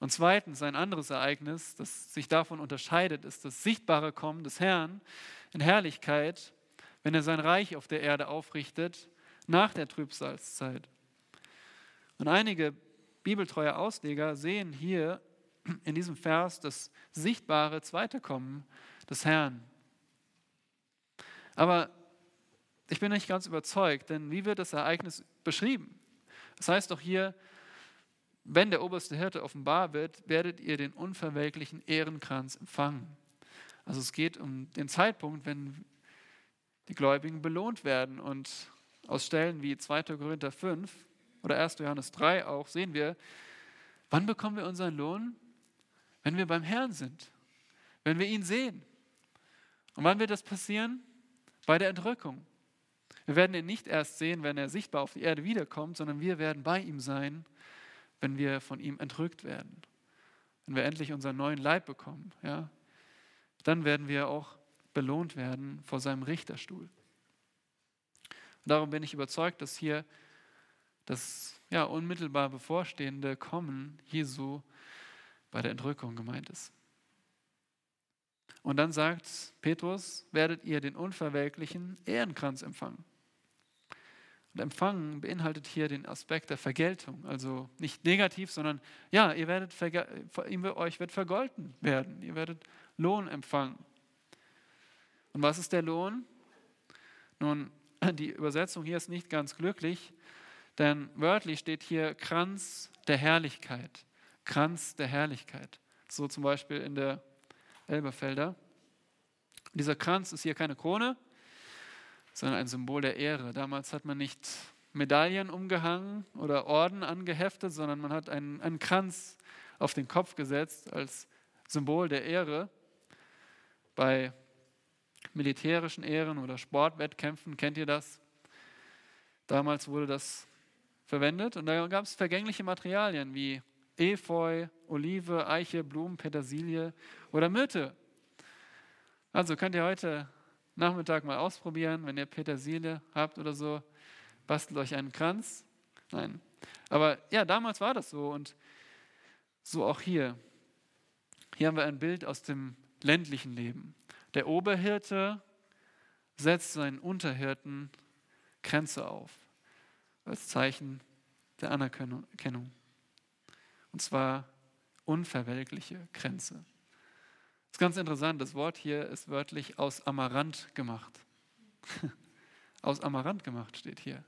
Und zweitens, ein anderes Ereignis, das sich davon unterscheidet, ist das sichtbare Kommen des Herrn in Herrlichkeit, wenn er sein Reich auf der Erde aufrichtet, nach der Trübsalzeit. Und einige bibeltreue Ausleger sehen hier in diesem Vers das sichtbare zweite Kommen des Herrn. Aber ich bin nicht ganz überzeugt, denn wie wird das Ereignis beschrieben? Das heißt doch hier, wenn der oberste Hirte offenbar wird, werdet ihr den unverwelklichen Ehrenkranz empfangen. Also es geht um den Zeitpunkt, wenn die Gläubigen belohnt werden. Und aus Stellen wie 2. Korinther 5 oder 1. Johannes 3 auch sehen wir, wann bekommen wir unseren Lohn? Wenn wir beim Herrn sind, wenn wir ihn sehen. Und wann wird das passieren? Bei der Entrückung. Wir werden ihn nicht erst sehen, wenn er sichtbar auf die Erde wiederkommt, sondern wir werden bei ihm sein wenn wir von ihm entrückt werden. Wenn wir endlich unseren neuen Leib bekommen, ja, dann werden wir auch belohnt werden vor seinem Richterstuhl. Und darum bin ich überzeugt, dass hier das ja, unmittelbar bevorstehende Kommen Jesu bei der Entrückung gemeint ist. Und dann sagt Petrus, werdet ihr den unverwelklichen Ehrenkranz empfangen. Und empfangen beinhaltet hier den Aspekt der Vergeltung. Also nicht negativ, sondern ja, ihr werdet euch wird vergolten werden. Ihr werdet Lohn empfangen. Und was ist der Lohn? Nun, die Übersetzung hier ist nicht ganz glücklich, denn wörtlich steht hier Kranz der Herrlichkeit. Kranz der Herrlichkeit. So zum Beispiel in der Elberfelder. Dieser Kranz ist hier keine Krone, sondern ein Symbol der Ehre. Damals hat man nicht Medaillen umgehangen oder Orden angeheftet, sondern man hat einen, einen Kranz auf den Kopf gesetzt als Symbol der Ehre. Bei militärischen Ehren oder Sportwettkämpfen kennt ihr das. Damals wurde das verwendet und da gab es vergängliche Materialien wie Efeu, Olive, Eiche, Blumen, Petersilie oder Myrte. Also könnt ihr heute Nachmittag mal ausprobieren, wenn ihr Petersilie habt oder so, bastelt euch einen Kranz. Nein. Aber ja, damals war das so und so auch hier. Hier haben wir ein Bild aus dem ländlichen Leben. Der Oberhirte setzt seinen Unterhirten Kränze auf, als Zeichen der Anerkennung. Und zwar unverwelkliche Kränze. Das ist ganz interessant, das Wort hier ist wörtlich aus Amaranth gemacht. aus Amaranth gemacht steht hier.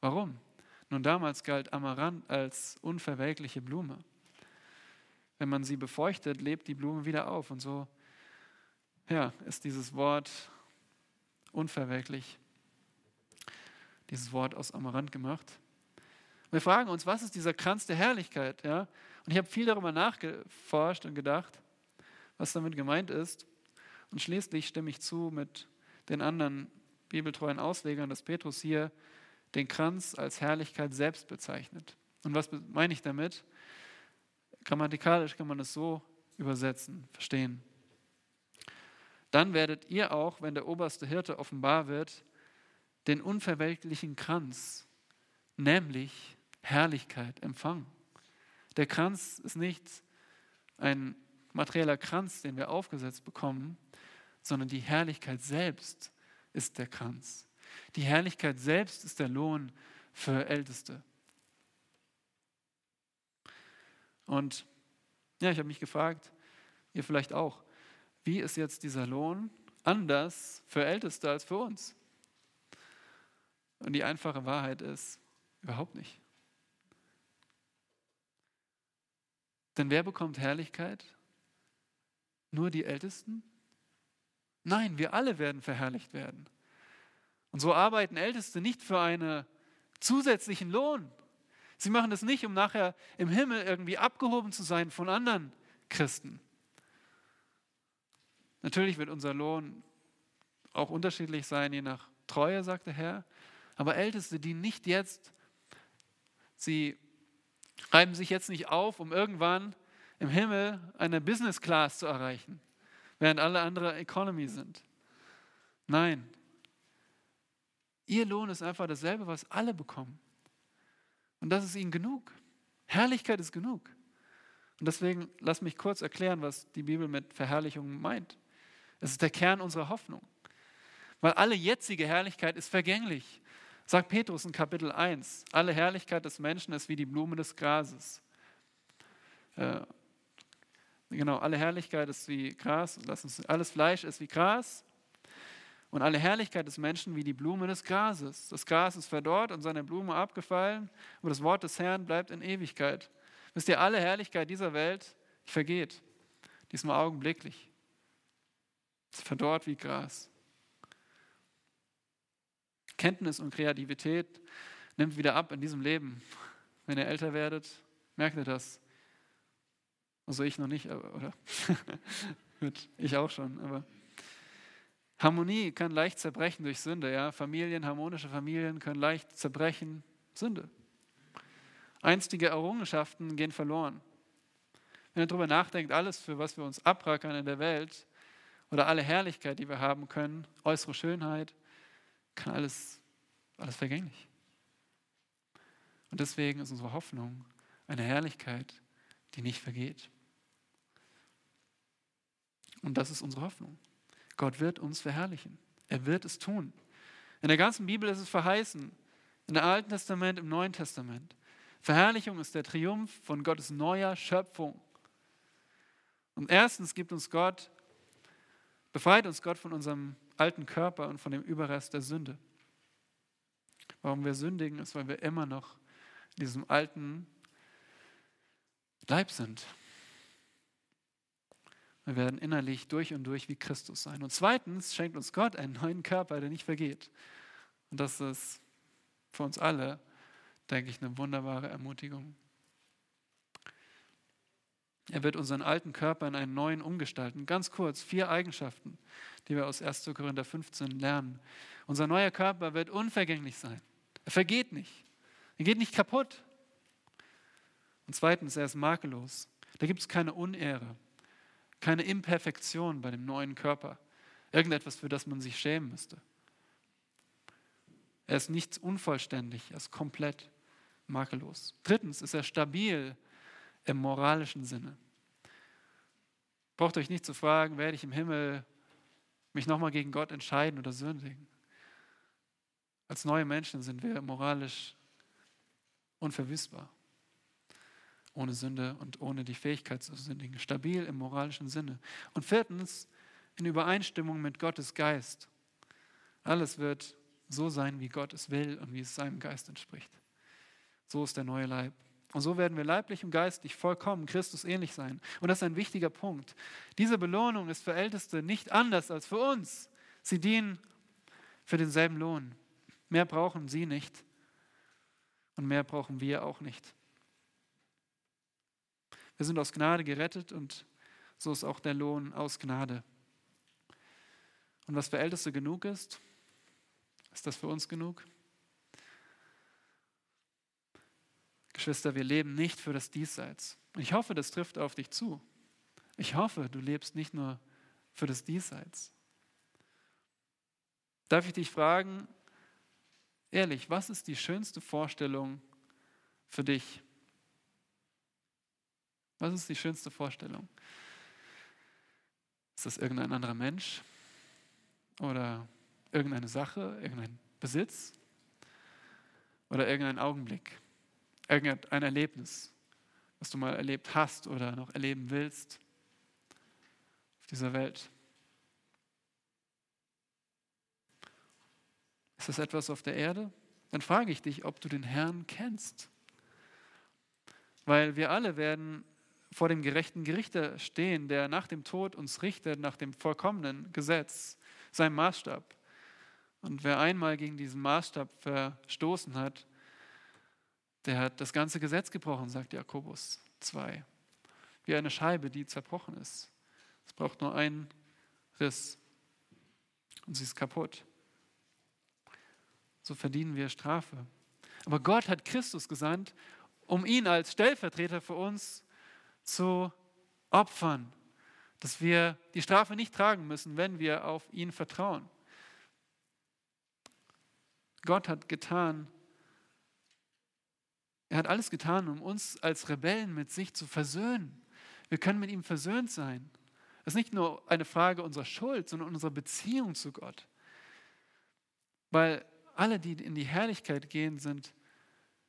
Warum? Nun, damals galt Amaranth als unverwelkliche Blume. Wenn man sie befeuchtet, lebt die Blume wieder auf. Und so ja, ist dieses Wort unverwelklich, dieses Wort aus Amaranth gemacht. Wir fragen uns, was ist dieser Kranz der Herrlichkeit? Ja? Und ich habe viel darüber nachgeforscht und gedacht was damit gemeint ist. Und schließlich stimme ich zu mit den anderen bibeltreuen Auslegern, dass Petrus hier den Kranz als Herrlichkeit selbst bezeichnet. Und was meine ich damit? Grammatikalisch kann man es so übersetzen, verstehen. Dann werdet ihr auch, wenn der oberste Hirte offenbar wird, den unverwelklichen Kranz, nämlich Herrlichkeit, empfangen. Der Kranz ist nicht ein materieller Kranz, den wir aufgesetzt bekommen, sondern die Herrlichkeit selbst ist der Kranz. Die Herrlichkeit selbst ist der Lohn für Älteste. Und ja, ich habe mich gefragt, ihr vielleicht auch, wie ist jetzt dieser Lohn anders für Älteste als für uns? Und die einfache Wahrheit ist, überhaupt nicht. Denn wer bekommt Herrlichkeit? Nur die Ältesten? Nein, wir alle werden verherrlicht werden. Und so arbeiten Älteste nicht für einen zusätzlichen Lohn. Sie machen das nicht, um nachher im Himmel irgendwie abgehoben zu sein von anderen Christen. Natürlich wird unser Lohn auch unterschiedlich sein, je nach Treue, sagt der Herr. Aber Älteste, die nicht jetzt, sie reiben sich jetzt nicht auf, um irgendwann im Himmel eine Business Class zu erreichen, während alle anderen Economy sind. Nein. Ihr Lohn ist einfach dasselbe, was alle bekommen. Und das ist ihnen genug. Herrlichkeit ist genug. Und deswegen lass mich kurz erklären, was die Bibel mit Verherrlichung meint. Es ist der Kern unserer Hoffnung. Weil alle jetzige Herrlichkeit ist vergänglich. Sagt Petrus in Kapitel 1, alle Herrlichkeit des Menschen ist wie die Blume des Grases. Genau, alle Herrlichkeit ist wie Gras, lass uns, alles Fleisch ist wie Gras und alle Herrlichkeit des Menschen wie die Blume des Grases. Das Gras ist verdorrt und seine Blume abgefallen, aber das Wort des Herrn bleibt in Ewigkeit. Wisst ihr, alle Herrlichkeit dieser Welt vergeht, diesmal augenblicklich. Es verdorrt wie Gras. Kenntnis und Kreativität nimmt wieder ab in diesem Leben. Wenn ihr älter werdet, merkt ihr das. Also ich noch nicht, oder? ich auch schon, aber Harmonie kann leicht zerbrechen durch Sünde, ja. Familien, harmonische Familien können leicht zerbrechen, Sünde. Einstige Errungenschaften gehen verloren. Wenn ihr darüber nachdenkt, alles, für was wir uns abrackern in der Welt, oder alle Herrlichkeit, die wir haben können, äußere Schönheit, kann alles, alles vergänglich. Und deswegen ist unsere Hoffnung eine Herrlichkeit, die nicht vergeht. Und das ist unsere Hoffnung. Gott wird uns verherrlichen. Er wird es tun. In der ganzen Bibel ist es verheißen. In dem Alten Testament, im Neuen Testament. Verherrlichung ist der Triumph von Gottes neuer Schöpfung. Und erstens gibt uns Gott, befreit uns Gott von unserem alten Körper und von dem Überrest der Sünde. Warum wir sündigen, ist, weil wir immer noch in diesem alten Leib sind. Wir werden innerlich durch und durch wie Christus sein. Und zweitens schenkt uns Gott einen neuen Körper, der nicht vergeht. Und das ist für uns alle, denke ich, eine wunderbare Ermutigung. Er wird unseren alten Körper in einen neuen umgestalten. Ganz kurz, vier Eigenschaften, die wir aus 1. Korinther 15 lernen. Unser neuer Körper wird unvergänglich sein. Er vergeht nicht. Er geht nicht kaputt. Und zweitens, er ist makellos. Da gibt es keine Unehre. Keine Imperfektion bei dem neuen Körper. Irgendetwas, für das man sich schämen müsste. Er ist nicht unvollständig, er ist komplett makellos. Drittens ist er stabil im moralischen Sinne. Braucht euch nicht zu fragen, werde ich im Himmel mich nochmal gegen Gott entscheiden oder sündigen. Als neue Menschen sind wir moralisch unverwüstbar ohne Sünde und ohne die Fähigkeit zu sündigen. Stabil im moralischen Sinne. Und viertens, in Übereinstimmung mit Gottes Geist. Alles wird so sein, wie Gott es will und wie es seinem Geist entspricht. So ist der neue Leib. Und so werden wir leiblich und geistlich vollkommen Christus ähnlich sein. Und das ist ein wichtiger Punkt. Diese Belohnung ist für Älteste nicht anders als für uns. Sie dienen für denselben Lohn. Mehr brauchen sie nicht und mehr brauchen wir auch nicht. Wir sind aus Gnade gerettet und so ist auch der Lohn aus Gnade. Und was für Älteste genug ist, ist das für uns genug? Geschwister, wir leben nicht für das Diesseits. Ich hoffe, das trifft auf dich zu. Ich hoffe, du lebst nicht nur für das Diesseits. Darf ich dich fragen, ehrlich, was ist die schönste Vorstellung für dich? Was ist die schönste Vorstellung? Ist das irgendein anderer Mensch oder irgendeine Sache, irgendein Besitz oder irgendein Augenblick, irgendein Erlebnis, was du mal erlebt hast oder noch erleben willst auf dieser Welt? Ist das etwas auf der Erde? Dann frage ich dich, ob du den Herrn kennst. Weil wir alle werden vor dem gerechten Gerichter stehen, der nach dem Tod uns richtet, nach dem vollkommenen Gesetz, seinem Maßstab. Und wer einmal gegen diesen Maßstab verstoßen hat, der hat das ganze Gesetz gebrochen, sagt Jakobus 2. Wie eine Scheibe, die zerbrochen ist. Es braucht nur einen Riss und sie ist kaputt. So verdienen wir Strafe. Aber Gott hat Christus gesandt, um ihn als Stellvertreter für uns zu opfern, dass wir die Strafe nicht tragen müssen, wenn wir auf ihn vertrauen. Gott hat getan, er hat alles getan, um uns als Rebellen mit sich zu versöhnen. Wir können mit ihm versöhnt sein. Das ist nicht nur eine Frage unserer Schuld, sondern unserer Beziehung zu Gott. Weil alle, die in die Herrlichkeit gehen, sind,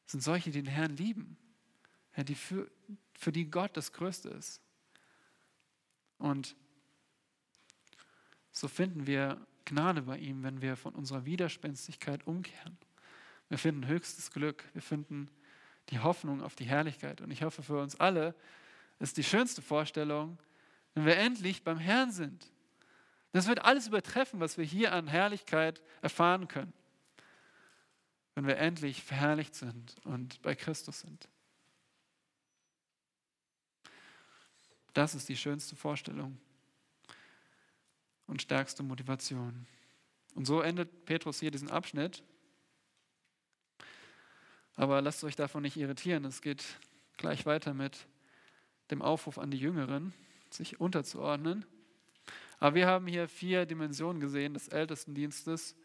sind solche, die den Herrn lieben, ja, die für, für die Gott das Größte ist. Und so finden wir Gnade bei ihm, wenn wir von unserer Widerspenstigkeit umkehren. Wir finden höchstes Glück, wir finden die Hoffnung auf die Herrlichkeit. Und ich hoffe für uns alle ist die schönste Vorstellung, wenn wir endlich beim Herrn sind. Das wird alles übertreffen, was wir hier an Herrlichkeit erfahren können, wenn wir endlich verherrlicht sind und bei Christus sind. Das ist die schönste Vorstellung und stärkste Motivation. Und so endet Petrus hier diesen Abschnitt. Aber lasst euch davon nicht irritieren. Es geht gleich weiter mit dem Aufruf an die Jüngeren, sich unterzuordnen. Aber wir haben hier vier Dimensionen gesehen des Ältestendienstes.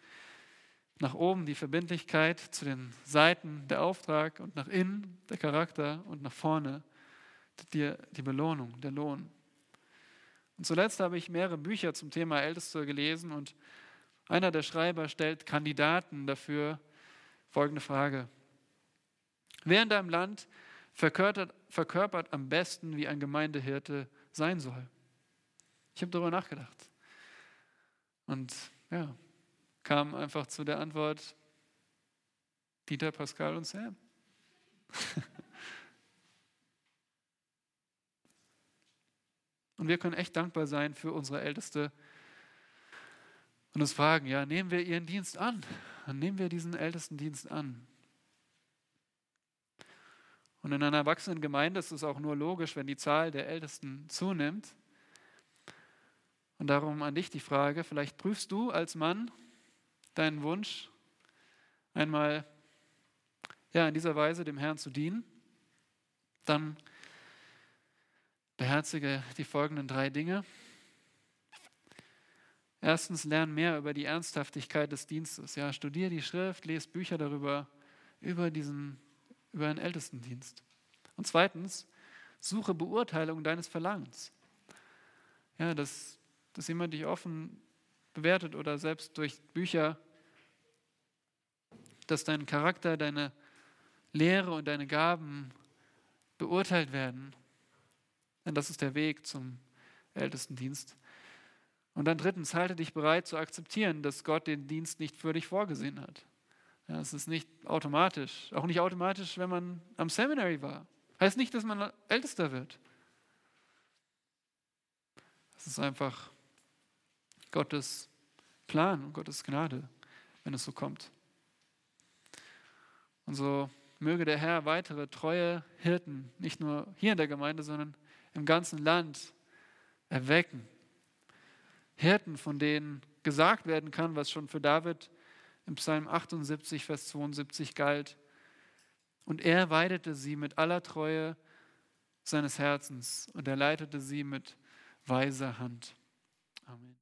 Nach oben die Verbindlichkeit, zu den Seiten der Auftrag und nach innen der Charakter und nach vorne die, die Belohnung, der Lohn. Und zuletzt habe ich mehrere Bücher zum Thema Älteste gelesen und einer der Schreiber stellt Kandidaten dafür folgende Frage. Wer in deinem Land verkörpert, verkörpert am besten, wie ein Gemeindehirte sein soll? Ich habe darüber nachgedacht. Und ja, kam einfach zu der Antwort Dieter, Pascal und Sam. Und wir können echt dankbar sein für unsere Älteste und uns fragen, ja, nehmen wir ihren Dienst an? Dann nehmen wir diesen Ältestendienst an. Und in einer erwachsenen Gemeinde ist es auch nur logisch, wenn die Zahl der Ältesten zunimmt. Und darum an dich die Frage, vielleicht prüfst du als Mann deinen Wunsch, einmal ja, in dieser Weise dem Herrn zu dienen. Dann Beherzige die folgenden drei Dinge. Erstens, lern mehr über die Ernsthaftigkeit des Dienstes. Ja, studier die Schrift, lese Bücher darüber, über diesen, über einen Ältestendienst. Und zweitens, suche Beurteilung deines Verlangens. Ja, dass, dass jemand dich offen bewertet oder selbst durch Bücher, dass dein Charakter, deine Lehre und deine Gaben beurteilt werden denn das ist der Weg zum Ältestendienst. Und dann drittens, halte dich bereit zu akzeptieren, dass Gott den Dienst nicht für dich vorgesehen hat. Ja, es ist nicht automatisch, auch nicht automatisch, wenn man am Seminary war. Heißt nicht, dass man Ältester wird. Es ist einfach Gottes Plan und Gottes Gnade, wenn es so kommt. Und so möge der Herr weitere treue Hirten, nicht nur hier in der Gemeinde, sondern im ganzen Land erwecken. Hirten, von denen gesagt werden kann, was schon für David im Psalm 78, Vers 72 galt. Und er weidete sie mit aller Treue seines Herzens und er leitete sie mit weiser Hand. Amen.